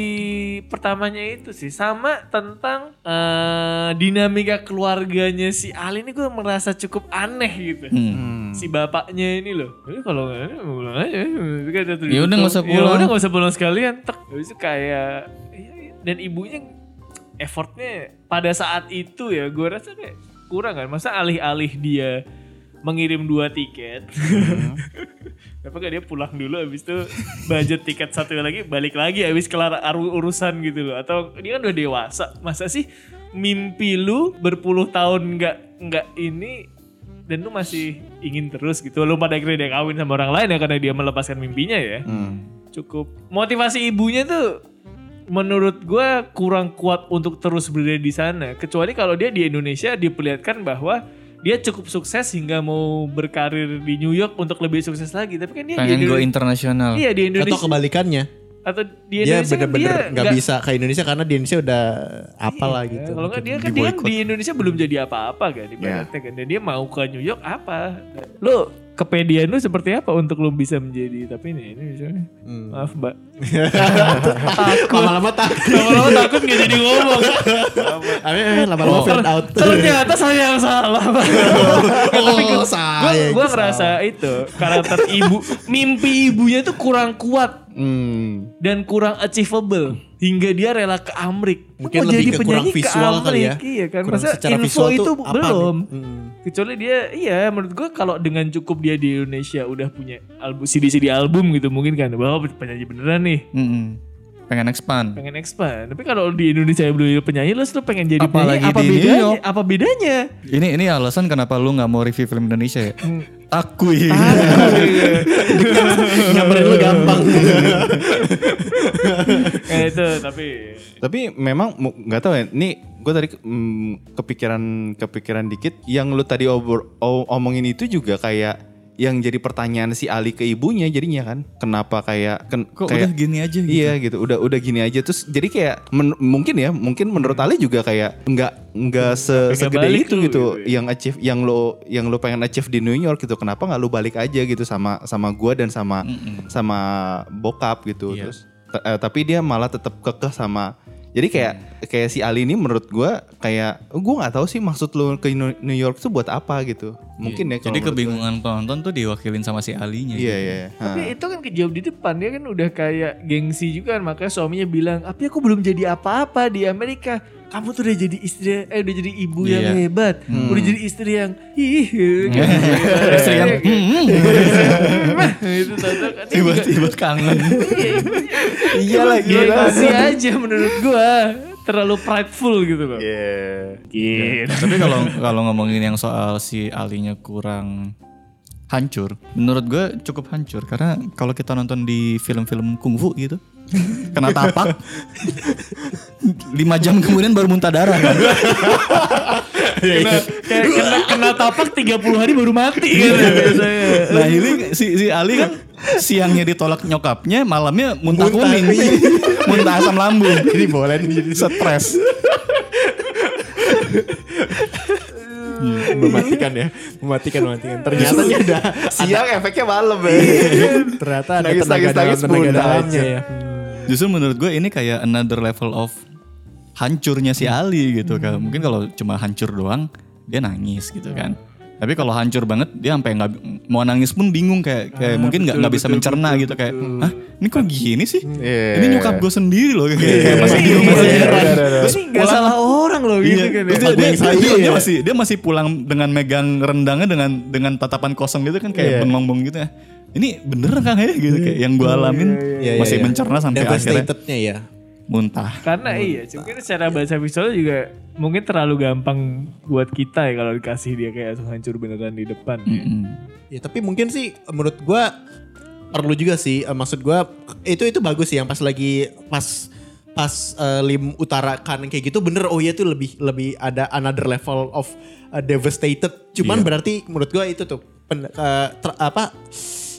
pertamanya itu sih sama tentang eh, dinamika keluarganya si Ali ini gue merasa cukup aneh gitu. Hmm. Si bapaknya ini loh. Ini kalau nggak pulang aja. Kan Ya udah nggak usah Ya pulang. udah nggak usah pulang sekalian. Tek. Habis itu kayak iya, iya. dan ibunya effortnya pada saat itu ya gue rasa kayak kurang kan. Masa alih-alih dia mengirim dua tiket. Kenapa gak dia pulang dulu habis itu budget tiket satu lagi balik lagi habis kelar urusan gitu loh. Atau dia kan udah dewasa. Masa sih mimpi lu berpuluh tahun nggak nggak ini dan lu masih ingin terus gitu. Lu pada akhirnya dia kawin sama orang lain ya karena dia melepaskan mimpinya ya. Cukup motivasi ibunya tuh menurut gua kurang kuat untuk terus berada di sana. Kecuali kalau dia di Indonesia diperlihatkan bahwa dia cukup sukses hingga mau berkarir di New York untuk lebih sukses lagi. Tapi kan dia di Pengen go Indo- internasional. Iya di Indonesia. Atau kebalikannya. Atau di Dia Indonesia kan bener-bener dia nggak bisa ke Indonesia karena di Indonesia udah apalah Iya, gitu. Kalau nggak dia kan dia kan di Indonesia belum jadi apa-apa kan ibaratnya kan. Dan dia mau ke New York apa? Lo kepedian lu seperti apa untuk lu bisa menjadi tapi ini ini misalnya maaf mbak Lama-lama takut. lama-lama takut gak jadi ngomong Eh, Lama-lama fade out. ternyata saya yang salah. Oh, gue saya. gue ngerasa itu karakter ibu mimpi ibunya tuh kurang kuat Hmm. dan kurang achievable hingga dia rela ke Amrik Mungkin Mau lebih jadi ke kurang penyanyi ke visual kali ya. Amrik, iya kan Kurang masa secara info visual itu tuh apa belum nih? Hmm. kecuali dia iya menurut gue kalau dengan cukup dia di Indonesia udah punya album CD CD album gitu mungkin kan bahwa penyanyi beneran nih Mm-mm. Pengen expand. pengen expand tapi kalau di Indonesia belum penyanyi lu lu pengen jadi Apalagi penyanyi apa New bedanya York. apa bedanya Ini ini alasan kenapa lu nggak mau review film Indonesia ya? Aku ya. Nyamperin lu gampang. kayak itu tapi Tapi memang nggak tahu ya. Ini gue tadi mm, kepikiran kepikiran dikit. Yang lu tadi obor- o- omongin itu juga kayak yang jadi pertanyaan si Ali ke ibunya jadinya kan. Kenapa kayak ken- Kok kayak udah gini aja gitu? Iya gitu, udah udah gini aja terus jadi kayak men- mungkin ya, mungkin menurut Ali juga kayak nggak nggak se- segede itu gitu, gitu ya. yang achieve yang lo yang lo pengen achieve di New York gitu. Kenapa nggak lu balik aja gitu sama sama gua dan sama sama bokap gitu Iya. terus t- eh, tapi dia malah tetap kekeh sama jadi kayak kayak si Ali ini menurut gua kayak gua nggak tahu sih maksud lo ke New York tuh buat apa gitu. Mungkin ya kalau Jadi gua. kebingungan penonton tuh diwakilin sama si Alinya. Iya iya. iya. Tapi Ha. itu kan kejawab di depan dia kan udah kayak gengsi juga kan makanya suaminya bilang, "Tapi aku belum jadi apa-apa di Amerika. Kamu tuh udah jadi istri eh udah jadi ibu yang Iya. hebat. Udah jadi istri yang ih." gitu. Istri yang, itu tahu kan. Tiba-tiba kangen. Iya lagi. Gengsi aja menurut gua. Terlalu prideful gitu loh. Iya. Gitu. Tapi kalau kalau ngomongin yang soal si Alinya kurang hancur, menurut gue cukup hancur karena kalau kita nonton di film-film kungfu gitu, kena tapak, lima jam kemudian baru muntah darah kan. Kena, kayak kena, kena tapak 30 hari baru mati kan biasanya. Nah ini si, si Ali kan siangnya ditolak nyokapnya, malamnya muntah, kuning, muntah asam lambung, Ini boleh nih. stres. Mematikan ya. Mematikan, mematikan. Ternyata dia ada Siang efeknya malam ya. ternyata ada Nangis, tenaga nangis, dalam nangis, tenaga dalamnya ya. Justru menurut gue ini kayak another level of hancurnya si Ali gitu kan. Mungkin kalau cuma hancur doang dia nangis gitu kan. Tapi kalau hancur banget dia sampai nggak mau nangis pun bingung kayak kayak mungkin nggak nggak bisa mencerna gitu kayak, hah ini kok gini sih? Iya. Ini nyokap gue sendiri loh kayak, kayak masih bingung masih heran. Terus Ini gak salah orang loh gitu Iya, kan. terus ya. dia, dia, dia- dia ya. masih dia masih pulang dengan megang rendangnya dengan dengan tatapan kosong gitu kan kayak bengong-bengong gitu ya. Ini bener kan ya gitu kayak yang gue alamin Iya, iya, masih iya. mencerna sampai akhirnya Devastated-nya ya. muntah. Karena iya, mungkin secara bahasa visual juga mungkin terlalu gampang buat kita ya kalau dikasih dia kayak langsung hancur beneran di depan. Mm-mm. Ya tapi mungkin sih menurut gua perlu juga sih eh, maksud gua itu itu bagus sih yang pas lagi pas pas eh, lim utara kanan kayak gitu bener oh iya tuh lebih lebih ada another level of eh, devastated cuman berarti menurut gua itu tuh pen- eh, tra- apa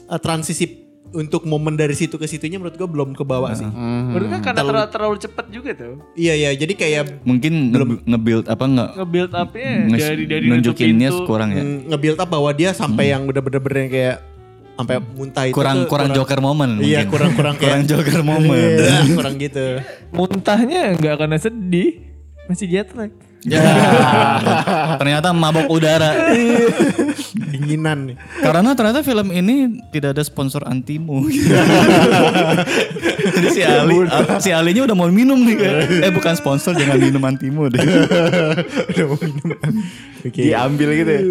eh, transisi untuk momen dari situ ke situnya menurut gua belum kebawa sih Menurut gue karena terlalu, terlalu cepat juga tuh. iya iya jadi kayak Mungkin nge- nge-build apa nggak Nge-build up-nya nge- dari dari nunjukinnya kurang ya. mm, nge-build up bahwa dia sampai yang udah bener-bener kayak sampai muntah itu Kurang tuh kurang joker moment Iya mungkin. kurang kurang kurang kayak joker moment. Iya, kurang gitu. Muntahnya nggak karena sedih, masih jet lag. Ya. ternyata mabok udara. Dinginan nih. Karena ternyata film ini tidak ada sponsor antimu. Jadi si Ali, si Alinya udah mau minum nih kayak, eh bukan sponsor jangan minum antimu deh. Diambil gitu ya.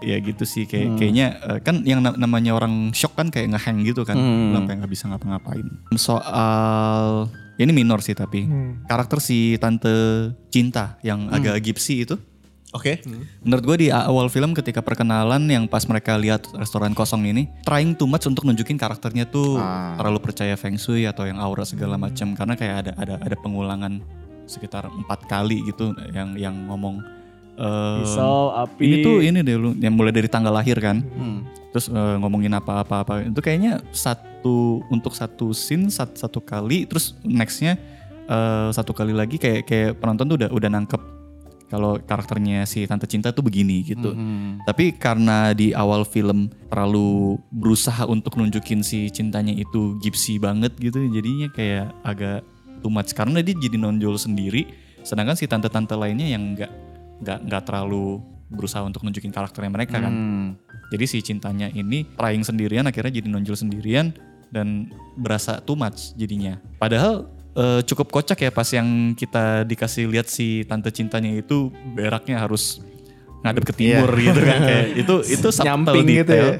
ya gitu sih kayak kayaknya eh, kan yang na- namanya orang shock kan kayak ngehang gitu kan, sampai nggak bisa ngapa-ngapain. Soal ini minor sih tapi. Karakter si tante cinta yang agak gipsy itu. Oke. Menurut gue di awal film ketika perkenalan yang pas mereka lihat restoran kosong ini trying too much untuk nunjukin karakternya tuh terlalu percaya feng shui atau yang aura segala macam. Karena kayak ada ada ada pengulangan sekitar empat kali gitu yang yang ngomong Eh, Pisau, api. Ini tuh ini deh lu yang mulai dari tanggal lahir kan. Terus eh, ngomongin apa-apa apa itu kayaknya satu untuk satu scene satu, satu kali terus nextnya eh, satu kali lagi kayak kayak penonton tuh udah udah nangkep kalau karakternya si tante cinta tuh begini gitu. Tapi karena di awal film terlalu berusaha untuk nunjukin si cintanya itu gipsy banget gitu, jadinya kayak agak too much karena dia jadi nonjol sendiri, sedangkan si tante-tante lainnya yang nggak nggak nggak terlalu berusaha untuk nunjukin karakternya mereka kan. Jadi si cintanya ini trying sendirian akhirnya jadi nonjol sendirian dan berasa too much jadinya. Padahal eh, cukup kocak ya pas yang kita dikasih lihat si tante cintanya itu beraknya harus ngadep ke timur gitu kan kayak itu itu subtle detail. gitu ya.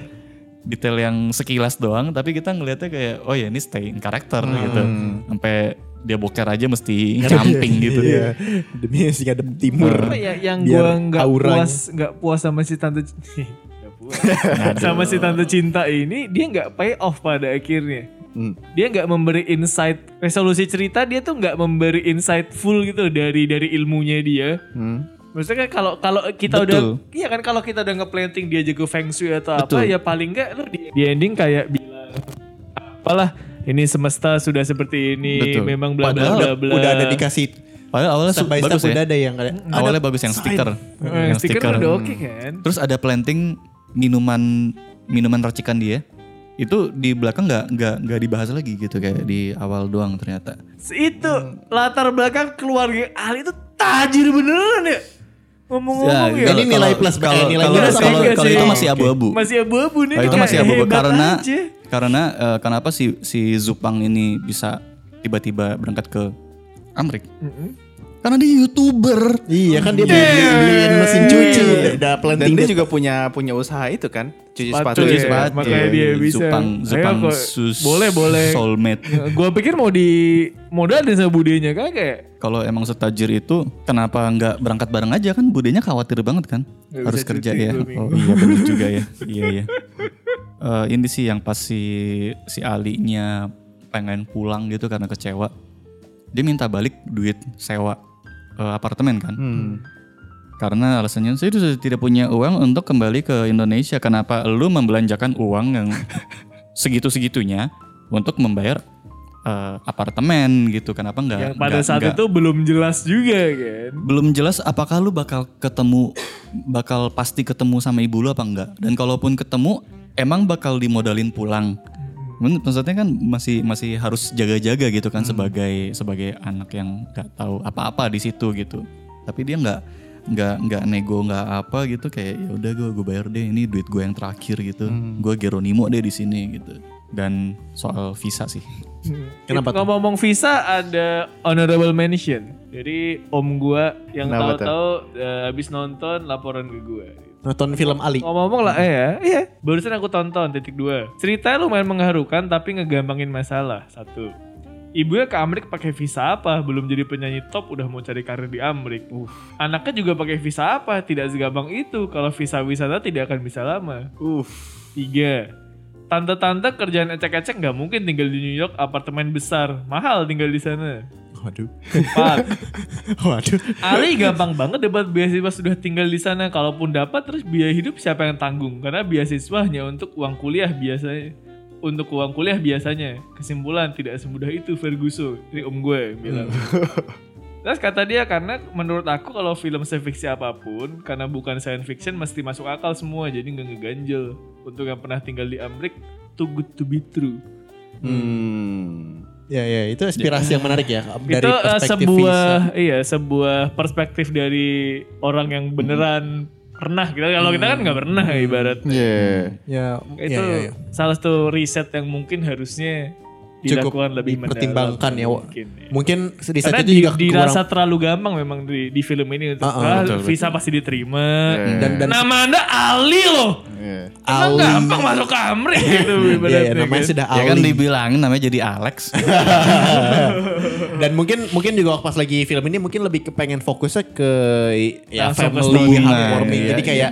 Detail yang sekilas doang tapi kita ngelihatnya kayak oh ya ini stay in karakter gitu. Sampai dia boker aja mesti nyamping gitu. Iya. Demi si ngadep timur. Apa ya yang gue nggak puas nggak puas sama si tante sama si tante cinta ini dia nggak pay off pada akhirnya. Hmm. Dia nggak memberi insight resolusi cerita dia tuh nggak memberi insight full gitu dari dari ilmunya dia. Maksudnya kan kalau kalau kita Betul. udah iya kan kalau kita udah nge-planting dia jago feng shui atau apa Betul. ya paling enggak lu di, di ending kayak bilang apalah ini semesta sudah seperti ini Betul. memang bla bla bla bla. udah ada dikasih Padahal awalnya step by step ya. udah ada yang ada. Awalnya bagus yang stiker. Eh, stiker udah oke kan. Terus ada planting minuman minuman racikan dia. Itu di belakang nggak nggak nggak dibahas lagi gitu kayak di awal doang ternyata. itu latar belakang keluarga Ali itu tajir beneran ya ngomong-ngomong ya, Ini nilai plus, kalau nilai kalau kalau, kalau sih? itu masih abu-abu. masih abu-abu nih Oh, itu masih abu-abu karena aja. Karena eh, kenapa si si Zupang ini bisa tiba-tiba berangkat ke Amrik? Karena dia youtuber. Iya kan dia beli, beli- beliin mesin cuci, udah Dan dia juga punya punya usaha itu kan, cuci sepatu. Sepatu Cuci ya, sepatu. makanya dia bisa. Zupang Ayo Zupang kok, sus boleh, boleh. soulmate. gua pikir mau di modalin sama budenya kagak Kalau emang setajir itu kenapa nggak berangkat bareng aja kan budenya khawatir banget kan harus kerja ya. Oh iya benar juga ya. iya ya. Eh, ini sih yang pas si si Ali-nya pengen pulang gitu karena kecewa. Dia minta balik duit sewa eh, apartemen kan. Karena alasannya saya sudah tidak punya uang untuk kembali ke Indonesia. Kenapa lu membelanjakan uang yang segitu-segitunya untuk membayar eh, apartemen gitu? Kenapa nggak? yang pada nggak- saat nggak- itu belum jelas juga kan belum jelas apakah lu bakal ketemu bakal pasti ketemu sama ibu lu apa enggak dan kalaupun ketemu emang bakal dimodalin pulang? Men- maksudnya kan masih masih harus jaga-jaga gitu kan sebagai sebagai anak yang nggak tahu apa-apa di situ gitu. Tapi dia nggak nggak nggak nego nggak apa gitu kayak ya udah gue gue bayar deh ini duit gue yang terakhir gitu. Gue Geronimo deh di sini gitu. Dan soal visa sih. Kenapa tuh? ngomong-ngomong visa ada honorable mention. Jadi om gua yang tahu-tahu eh, habis nonton laporan ke gua Nonton film Ali. Ngomong-ngomong lah, eh ya, iya. Barusan aku tonton titik dua. Ceritanya lumayan mengharukan tapi ngegampangin masalah. Satu. Ibunya ke Amerika pakai visa apa? Belum jadi penyanyi top udah mau cari karir di Amerika. Anaknya juga pakai visa apa? Tidak segampang itu. Kalau visa wisata tidak akan bisa lama. Tiga. Tante-tante kerjaan ecek-ecek nggak mungkin tinggal di New York apartemen besar. Mahal tinggal di sana. Waduh. Empat. Waduh. Ali gampang banget dapat beasiswa sudah tinggal di sana. Kalaupun dapat terus biaya hidup siapa yang tanggung? Karena beasiswa hanya untuk uang kuliah biasanya. Untuk uang kuliah biasanya. Kesimpulan tidak semudah itu Ferguson. Ini om gue bilang. Terus kata dia karena menurut aku kalau film sefiksi apa pun karena bukan science fiction mesti masuk akal semua jadi nggak ngeganjel. Untuk yang pernah tinggal di Amerika too good to be true. Hmm. Ya ya itu inspirasi yang menarik ya dari itu eh, perspektif sebuah visa. iya sebuah perspektif dari orang yang beneran pernah kita kalau kita kan nggak pernah ibarat Iya. Ya, itu ya, ya, ya. salah satu riset yang mungkin harusnya Cukup dilakukan lebih dipertimbangkan mendalam ya. Wak. mungkin, ya. Mungkin di saat karena itu di, juga dirasa kurang terlalu gampang memang di, di film ini untuk Ah, ah, ah, betul, visa pasti diterima dan dan nama anda Ali loh Iya. Emang Ali. gampang masuk ke Amrik gitu Iya, ibaratnya ya, namanya kan. sudah ya kan Ali. dibilangin namanya jadi Alex Dan mungkin mungkin juga pas lagi film ini mungkin lebih kepengen fokusnya ke ya Langsung ke family story. heartwarming. Iya, Jadi iya. kayak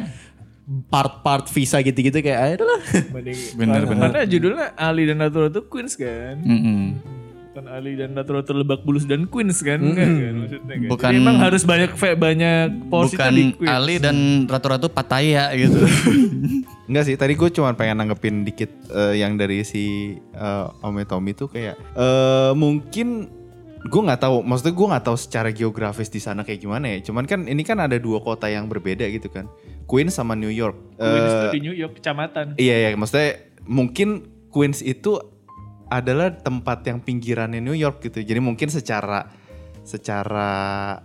part-part visa gitu-gitu kayak ayo lah. Mending- Bener, karena, judulnya Ali dan Natura tuh Queens kan Mm-mm. Bukan Ali dan Ratu-Ratu Lebak Bulus dan Queens kan? Enggak kan maksudnya kan? Bukan- Jadi emang harus banyak banyak porsi Bukan tadi Queens. Ali dan ratu-ratu Pattaya gitu. Enggak sih, tadi gue cuma pengen nanggepin dikit eh, yang dari si eh, Ome Tommy tuh kayak eh mungkin gue nggak tahu, maksudnya gue nggak tahu secara geografis di sana kayak gimana ya. Cuman kan ini kan ada dua kota yang berbeda gitu kan, Queens sama New York. Queens Eh, tuh di New York, kecamatan. Iya ya, maksudnya mungkin Queens itu adalah tempat yang pinggirannya New York gitu. Jadi mungkin secara secara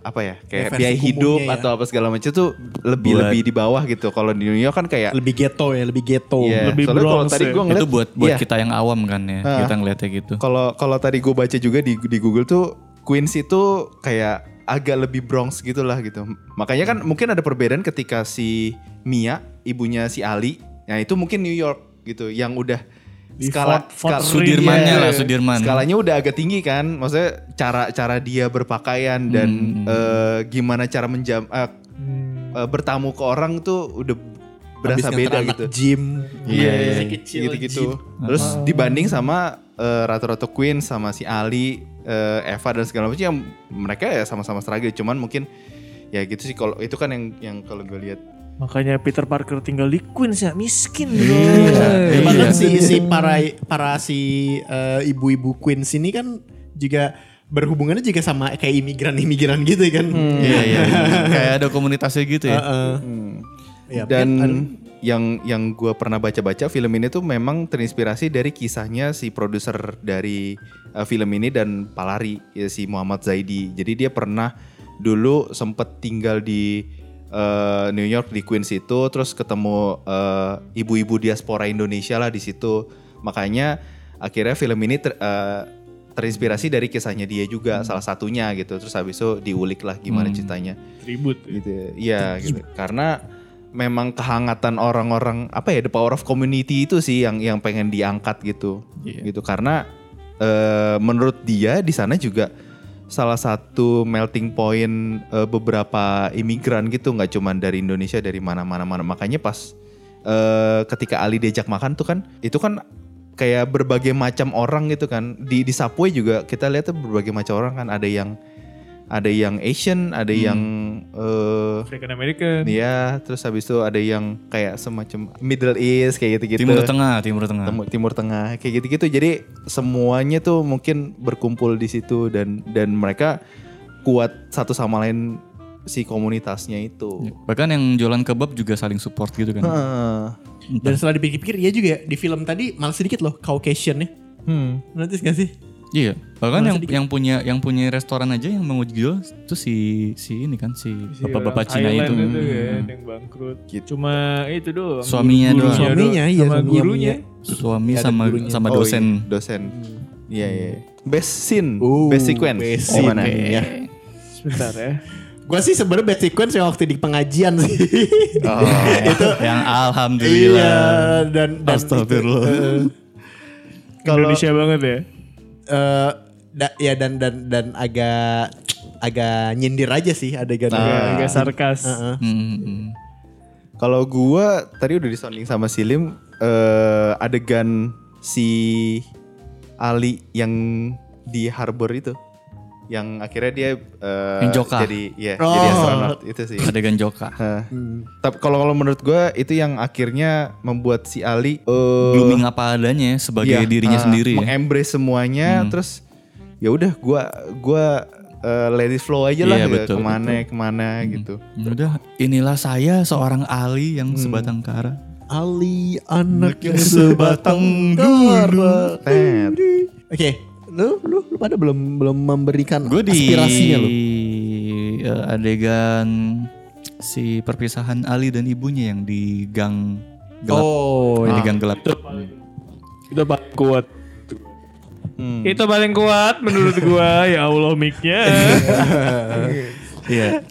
apa ya kayak Ya, versi biaya hidup ya. atau apa segala macam tuh lebih Buat- lebih di bawah gitu. Kalau di New York kan kayak Lebih ghetto ya, lebih ghetto. Iya, Lebih soalnya kalau Bronx tadi ya. gue ngeliat itu buat buat iya, kita yang awam kan ya. Ah. Kita ngeliatnya gitu. Kalau kalau tadi gue baca juga di di Google tuh Queens itu kayak agak lebih Bronx gitulah gitu. Makanya kan mungkin ada perbedaan ketika si Mia ibunya si Ali, nah itu mungkin New York gitu yang udah Di skala, skala- Sudirmannya Iya, lah, Sudirman. Skalanya udah agak tinggi kan, maksudnya cara cara dia berpakaian dan Hmm. eh, gimana cara menjam Hmm. eh, bertamu ke orang tuh udah berasa Habis beda gitu. Gym. Iya, iya, Masih kecil, gitu-gitu. gym. Terus dibanding sama eh, Ratu-Ratu Queen sama si Ali, eh, Eva dan segala macam yang mereka ya sama-sama struggle, cuman mungkin ya gitu sih kalau itu kan yang yang kalau gue lihat. Makanya Peter Parker tinggal di Queens ya, miskin Iya. bro. Bahkan si si para para si eh, ibu-ibu Queens ini kan juga berhubungannya juga sama kayak imigran-imigran gitu kan. Iya iya. Kayak ada komunitasnya gitu ya. Heeh. Ya, Dan mungkin yang yang gue pernah baca-baca film ini tuh memang terinspirasi dari kisahnya si produser dari eh, film ini dan Palari ya, si Muhammad Zaidi. Jadi dia pernah dulu sempet tinggal di eh, New York di Queens itu, terus ketemu eh, ibu-ibu diaspora Indonesia lah di situ. Makanya akhirnya film ini ter- eh, terinspirasi dari kisahnya dia juga salah satunya gitu. Terus habis itu diulik lah gimana ceritanya Tribut. gitu ya. Iya gitu. Karena memang kehangatan orang-orang apa ya the power of community itu sih yang yang pengen diangkat gitu. Iya. Gitu karena eh, menurut dia di sana juga salah satu melting point eh, beberapa imigran gitu nggak cuman dari Indonesia dari mana-mana mana. Makanya pas eh, ketika Ali diajak makan tuh kan itu kan kayak berbagai macam orang gitu kan. Di di Subway juga kita lihat tuh berbagai macam orang kan ada yang ada yang Asian, ada yang eh African American. Iya, terus habis itu ada yang kayak semacam Middle East kayak gitu-gitu. Timur Tengah, Timur Tengah. Timur, Timur Tengah kayak gitu-gitu. Jadi semuanya tuh mungkin berkumpul di situ dan dan mereka kuat satu sama lain si komunitasnya itu. Bahkan yang jualan kebab juga saling support gitu kan. Heeh. dan setelah dipikir-pikir iya juga ya di film tadi malah sedikit loh Caucasian ya. Hmm. Notice gak sih? Iya, bahkan yang sedikit. yang punya yang punya restoran aja yang menguji itu si si ini kan si Si bapak-bapak Cina itu. itu kan yang bangkrut. Cuma itu doang. Suaminya doang. Suaminya, iya, sama suaminya gurunya. Suami Ya, sama gurunya. sama Oh, dosen. iya, dosen. Iya, iya. Best scene, Uh, best sequence. best Gimana? scene, ya. Sebentar ya. Gua sih sebenarnya bad sequence yang waktu di pengajian sih. Oh. itu yang iya alhamdulillah. dan dan Astagfirullah. eh, Indonesia banget ya. Eh, da- ya dan dan dan agak agak nyindir aja sih adegan Nah. Agak sarkas. Heeh. Hmm, hmm. Kalau gua tadi udah disounding sama Silim eh adegan si Ali yang di harbor itu yang akhirnya dia eh, Yang Joka. jadi ya Oh. jadi astronot itu sih. Adegan Joka. Hah. Tapi kalau kalau menurut gua itu yang akhirnya membuat si Ali eh, Blooming apa adanya sebagai iya, dirinya eh, sendiri ya. mengembrace semuanya terus ya udah gua gua eh, let it flow aja lah Iya, ya, betul, ke mana ke mana gitu. Ya Udah, inilah saya seorang Ali yang Hmm. sebatang kara. Ali anak yang sebatang kara. Oke, lu, lu lu pada belum belum memberikan Gue di aspirasinya lu. eh, adegan si perpisahan Ali dan ibunya yang di gang gelap. Oh, Yang di gang gelap. Itu paling kuat. Hmm. Itu paling kuat menurut gua. ya Allah mic-nya. Iya.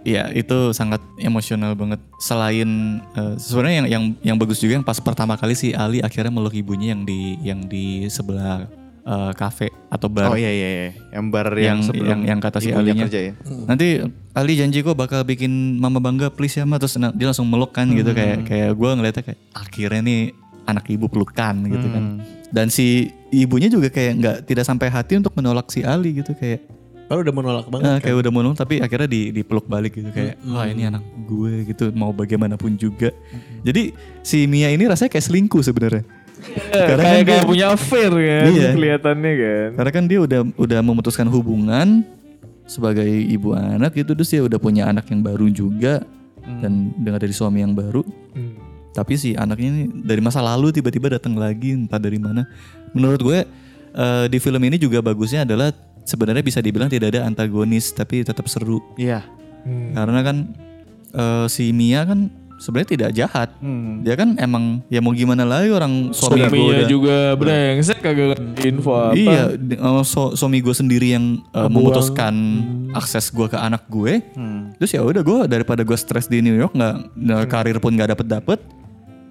Iya, itu sangat emosional banget. Selain eh, sebenarnya yang yang yang bagus juga yang pas pertama kali si Ali akhirnya meluk ibunya yang di yang di sebelah eh, kafe atau bar. Oh iya iya iya. Yang bar yang, yang sebelum yang, yang kata si Alinya kerja ya. nanti Ali janji kok bakal bikin mama bangga please ya ma terus dia langsung meluk kan gitu kayak kayak gue ngeliatnya kayak akhirnya nih anak ibu pelukan gitu kan dan si ibunya juga kayak nggak tidak sampai hati untuk menolak si Ali gitu kayak Kalau udah menolak banget. Nah, kan. kayak udah menolak tapi akhirnya di dipeluk balik gitu kayak wah ini anak gue gitu mau bagaimanapun juga. Jadi si Mia ini rasanya kayak selingkuh sebenarnya. Karena kayak kan kayak dia- punya affair kan Iya. kelihatannya kan. Karena kan dia udah udah memutuskan hubungan sebagai ibu anak gitu terus dia udah punya anak yang baru juga dan dengan dari suami yang baru. Tapi si anaknya ini dari masa lalu tiba-tiba datang lagi entah dari mana. Menurut gue eh, di film ini juga bagusnya adalah sebenarnya bisa dibilang tidak ada antagonis tapi tetap seru. Iya. Karena kan eh, si Mia kan sebenarnya tidak jahat. Dia kan emang ya mau gimana lagi orang suami gue Suaminya udah juga brengsek kagak info apa. Iya, uh, so- suami gue sendiri yang uh, memutuskan akses gue ke anak gue. Terus ya udah gue daripada gue stres di New York nggak nggak karir pun nggak dapet dapet,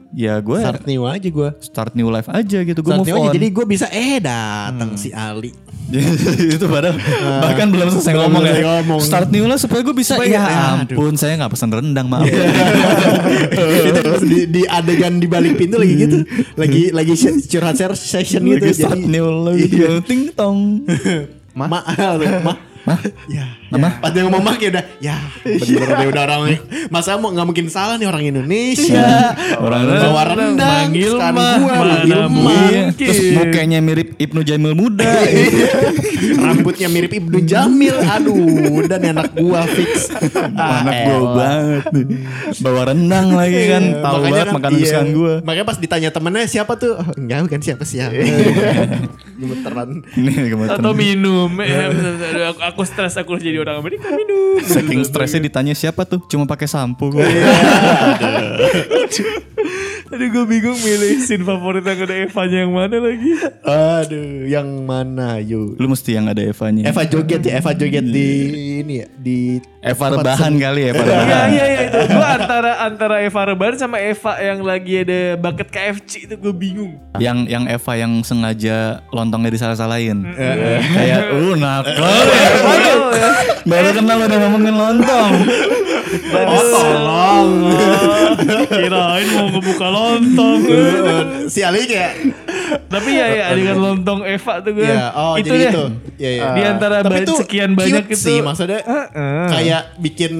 ya gue Start new aja gue. start new life aja gitu. Gue move new aja. on. Jadi gue bisa eh datang si Ali. itu padahal bahkan belum selesai ngomong ya. ngomong. Start new life supaya gue bisa. Supaya- ya aduh. ampun, saya nggak pesan rendang maaf. itu pas di, di adegan di balik pintu lagi gitu. Lagi lagi curhat share session gitu. Lagi start new life. Ting tong. Ma, ma, ma, Mah? ya, Mama? Pas dia ngomong mak ya udah, ya bener dia udah orang masa mau nggak mungkin salah nih orang Indonesia. Orang Bawa rendang, manggil mah, gua manggil. Terus mukanya mirip Ibnu Jamil muda. Rambutnya mirip Ibnu Jamil. Aduh, dan anak gua fix. anak Ah, gue elah. banget nih. Bawa rendang lagi kan. Iya, Tahu makanya banget kan, makanan iya. kesukaan gue. Makanya pas ditanya temennya siapa tuh? Oh, enggak bukan siapa siapa. Gemeteran. Ini gemeteran. Atau minum. Aku, aku stres aku harus jadi orang Amerika minum. Saking stresnya ditanya siapa tuh? Cuma pakai sampo kok. Aduh gue bingung milih scene favorit yang ada Evanya yang mana lagi. Aduh, yang mana yuk? Lu mesti yang ada Evanya. Eva joget ya, Eva joget di ini ya, di Eva rebahan kali ya, Eva Iya rebahan. iya iya itu. Gue antara antara Eva Reban sama Eva yang lagi ada bucket KFC itu gue bingung. Yang yang Eva yang sengaja lontongnya disalah-salahin. Kayak uh nakal ya. Baru kenal udah ngomongin lontong. Tolong. Kirain mau ngebuka lontong. si Ali kayak Tapi ya, ya adegan lontong Eva tuh gue. ya, oh itu jadi deh. itu. Iya, iya. Di antara Tapi itu sekian banyak cute itu. sih maksudnya Heeh. kayak bikin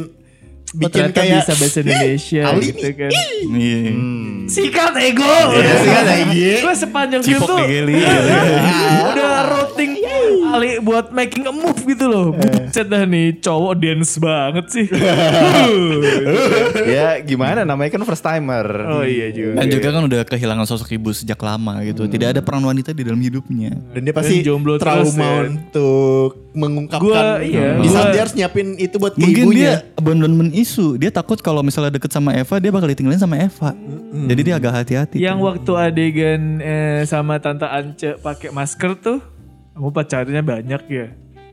bikin kayak bisa bahasa Indonesia Ali gitu kan. Iya. Sikat ego. Iya, sikat ego. Gue sepanjang film Cipok tuh digeli. udah routing Ali buat making a move gitu loh. Buset dah nih cowok dance banget sih. ya gimana namanya kan first timer. oh iya juga. Dan juga kan udah kehilangan sosok ibu sejak lama gitu. Tidak ada peran wanita di dalam hidupnya. Dan dia pasti Dan jomblo terus, trauma ya. untuk mengungkapkan. Gua- iya, di saat gua- dia harus nyiapin itu buat ke Mungkin ibunya. dia abandonment isu. Dia takut kalau misalnya deket sama Eva, dia bakal ditinggalin sama Eva. Jadi dia agak hati-hati. Yang waktu adegan eh, sama tante Ance pakai masker tuh, kamu pacarnya banyak ya?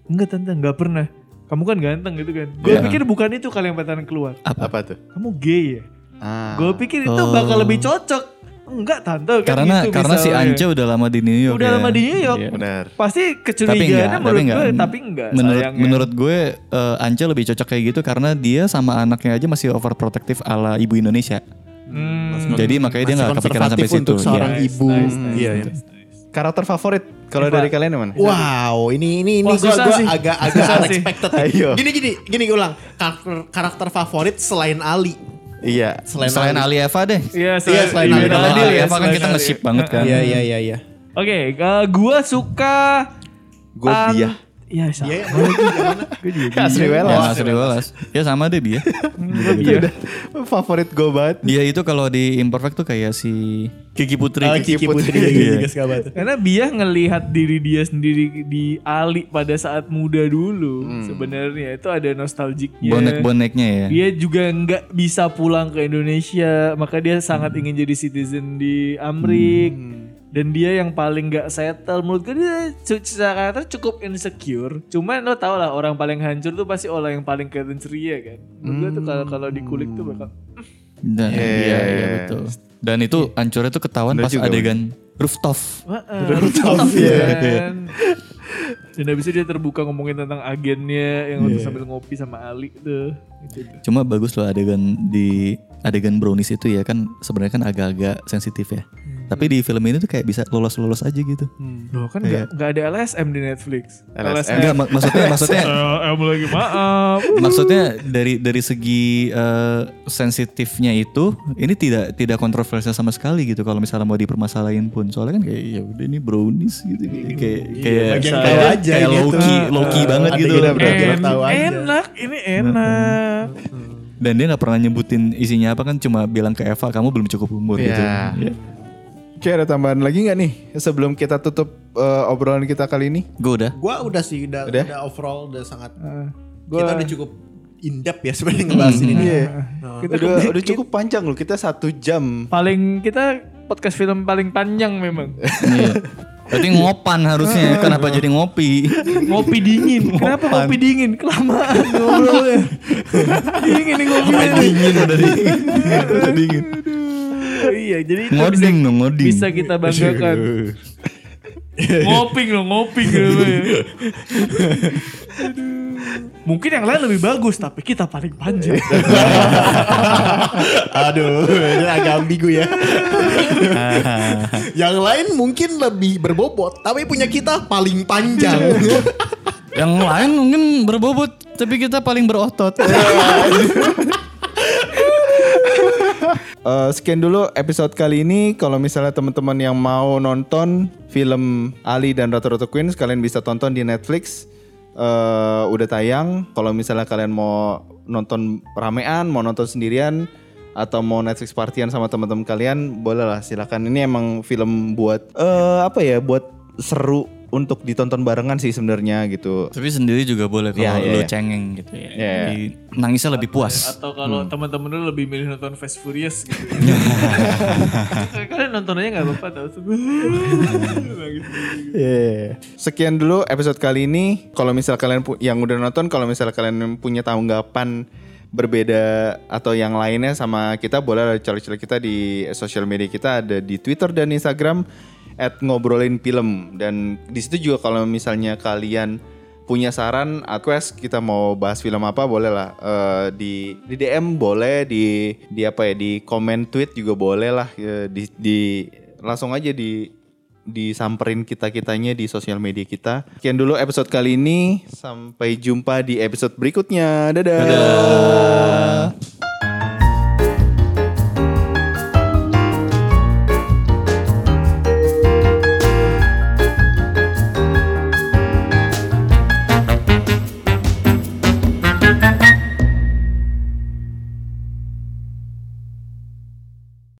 Enggak tante, enggak pernah. Kamu kan ganteng gitu kan. Gue Iya. pikir bukan itu kali yang pacaran keluar. Apa tuh? Kamu gay ya? Ah. Gue pikir itu Oh. bakal lebih cocok. Enggak tante kan karena gitu karena si misalnya. Ance udah lama di New York. Udah ya. lama di New York. Iya. Benar. Pasti Tapi enggak, kecurigaannya tapi menurut enggak. gue, tapi enggak. Menurut sayangnya. menurut gue eh, Ance lebih cocok kayak gitu karena dia sama anaknya aja masih overprotective ala ibu Indonesia. Hmm. Jadi makanya dia nggak kepikiran sampai situ. untuk seorang Iya. ibu. Nice, nice, Iya, nice, iya. Karakter favorit kalau dari kalian yang mana? Wow, ini ini ini gue agak agak Susah unexpected. Ayo. Gini gini gini gue ulang. Karakter, karakter favorit selain Ali. Iya. Selain, Selain Ali. Ali Eva deh. Iya, Iya, selain iya, Ali. Kalau Adil Ali ya, Eva kan selain kita Ali. nge-ship banget kan. Iya iya iya iya. Oke, eh, gua suka Gue An- dia. Iya, sama. Iya, mana? Gue juga Asri dia. Welas. Ya, Asri Welas. Ya sama deh dia. Dia. Favorit gue banget. Dia itu kalau di Imperfect tuh kayak si Kiki Putri. Oh, Kiki Putri Iya. Karena Biah ngelihat diri dia sendiri di Ali pada saat muda dulu. Sebenarnya itu ada nostalgiknya. Bonek-boneknya ya. Dia juga nggak bisa pulang ke Indonesia, maka dia sangat ingin jadi citizen di Amrik. Dan dia yang paling nggak settle menurut gue dia secara karakter cukup insecure. Cuman lo tau lah orang paling hancur tuh pasti orang yang paling kelihatan ceria kan. Menurut gue tuh kalau kalau dikulik tuh bakal Dan, iya, iya betul. Dan itu hancurnya tuh ketahuan Bener pas juga, adegan rooftop. Rooftop kan. Dan habis itu dia terbuka ngomongin tentang agennya yang waktu sambil ngopi sama Ali tuh. Gitu. Cuma bagus loh adegan di adegan brownies itu ya kan sebenarnya kan agak-agak sensitif ya. Tapi di film ini tuh kayak bisa lolos-lolos aja gitu. Loh kan nggak nggak ada LSM di Netflix. LSM. Enggak, mak- maksudnya maksudnya LSM lagi maaf. maksudnya dari dari segi eh, sensitifnya itu ini tidak tidak kontroversial sama sekali gitu kalau misalnya mau dipermasalahin pun. Soalnya kan kayak ya udah ini brownies gitu kayak kayak bagian kayak, tahu aja kayak gitu. low key low key banget gitu. kita En- tahu aja. enak, ini enak. Dan dia nggak pernah nyebutin isinya apa kan cuma bilang ke Eva kamu belum cukup umur gitu. Iya. Ya. Oke ada tambahan lagi nggak nih sebelum kita tutup eh, obrolan kita kali ini? Gue udah. Gua udah sih udah, Udah? udah overall udah sangat gua- kita udah cukup in depth ya sebenarnya ngebahas ini. Iya. Kita udah, ke- udah cukup panjang loh kita satu jam. Paling kita podcast film paling panjang memang. Iya. Berarti ngopan harusnya kenapa jadi ngopi? Ngopi dingin. Kenapa ngopi dingin? Kelamaan ngobrolnya. dingin nih ngopi dingin udah dingin. udah dingin. Iya, jadi itu bisa, Ngoding dong, ngoding. bisa kita banggakan. ngoping loh, ngoping gitu ya. Mungkin yang lain lebih bagus, tapi kita paling panjang. Aduh, ini agak ambigu ya. Yang lain mungkin lebih berbobot, tapi punya kita paling panjang. Yang lain mungkin berbobot tapi kita paling berotot. Eh, sekian dulu episode kali ini. Kalau misalnya teman-teman yang mau nonton film Ali dan Ratu Ratu Queen, kalian bisa tonton di Netflix. Eh, udah tayang. Kalau misalnya kalian mau nonton ramean, mau nonton sendirian, atau mau Netflix partian sama teman-teman kalian, boleh lah silakan. Ini emang film buat eh apa ya? Buat seru untuk ditonton barengan sih sebenarnya gitu. tapi sendiri juga boleh kalau Iya, iya, lu iya. cengeng gitu ya. Iya. Jadi nangisnya lebih puas. Atau kalau teman-teman lu lebih milih nonton Fast Furious gitu. Kalian nonton aja nggak apa-apa tau. Iya. Sekian dulu episode kali ini. Kalau misal kalian yang udah nonton, kalau misal kalian punya tanggapan berbeda atau yang lainnya sama kita, boleh cari-cari kita di sosial media kita ada di Twitter dan Instagram at ngobrolin film dan di situ juga kalau misalnya kalian punya saran, request kita mau bahas film apa boleh lah Eh, di di DM boleh di di apa ya di komen tweet juga boleh lah Eh, di, di langsung aja di disamperin kita kitanya di sosial media kita. Sekian dulu episode kali ini. Sampai jumpa di episode berikutnya. Dadah.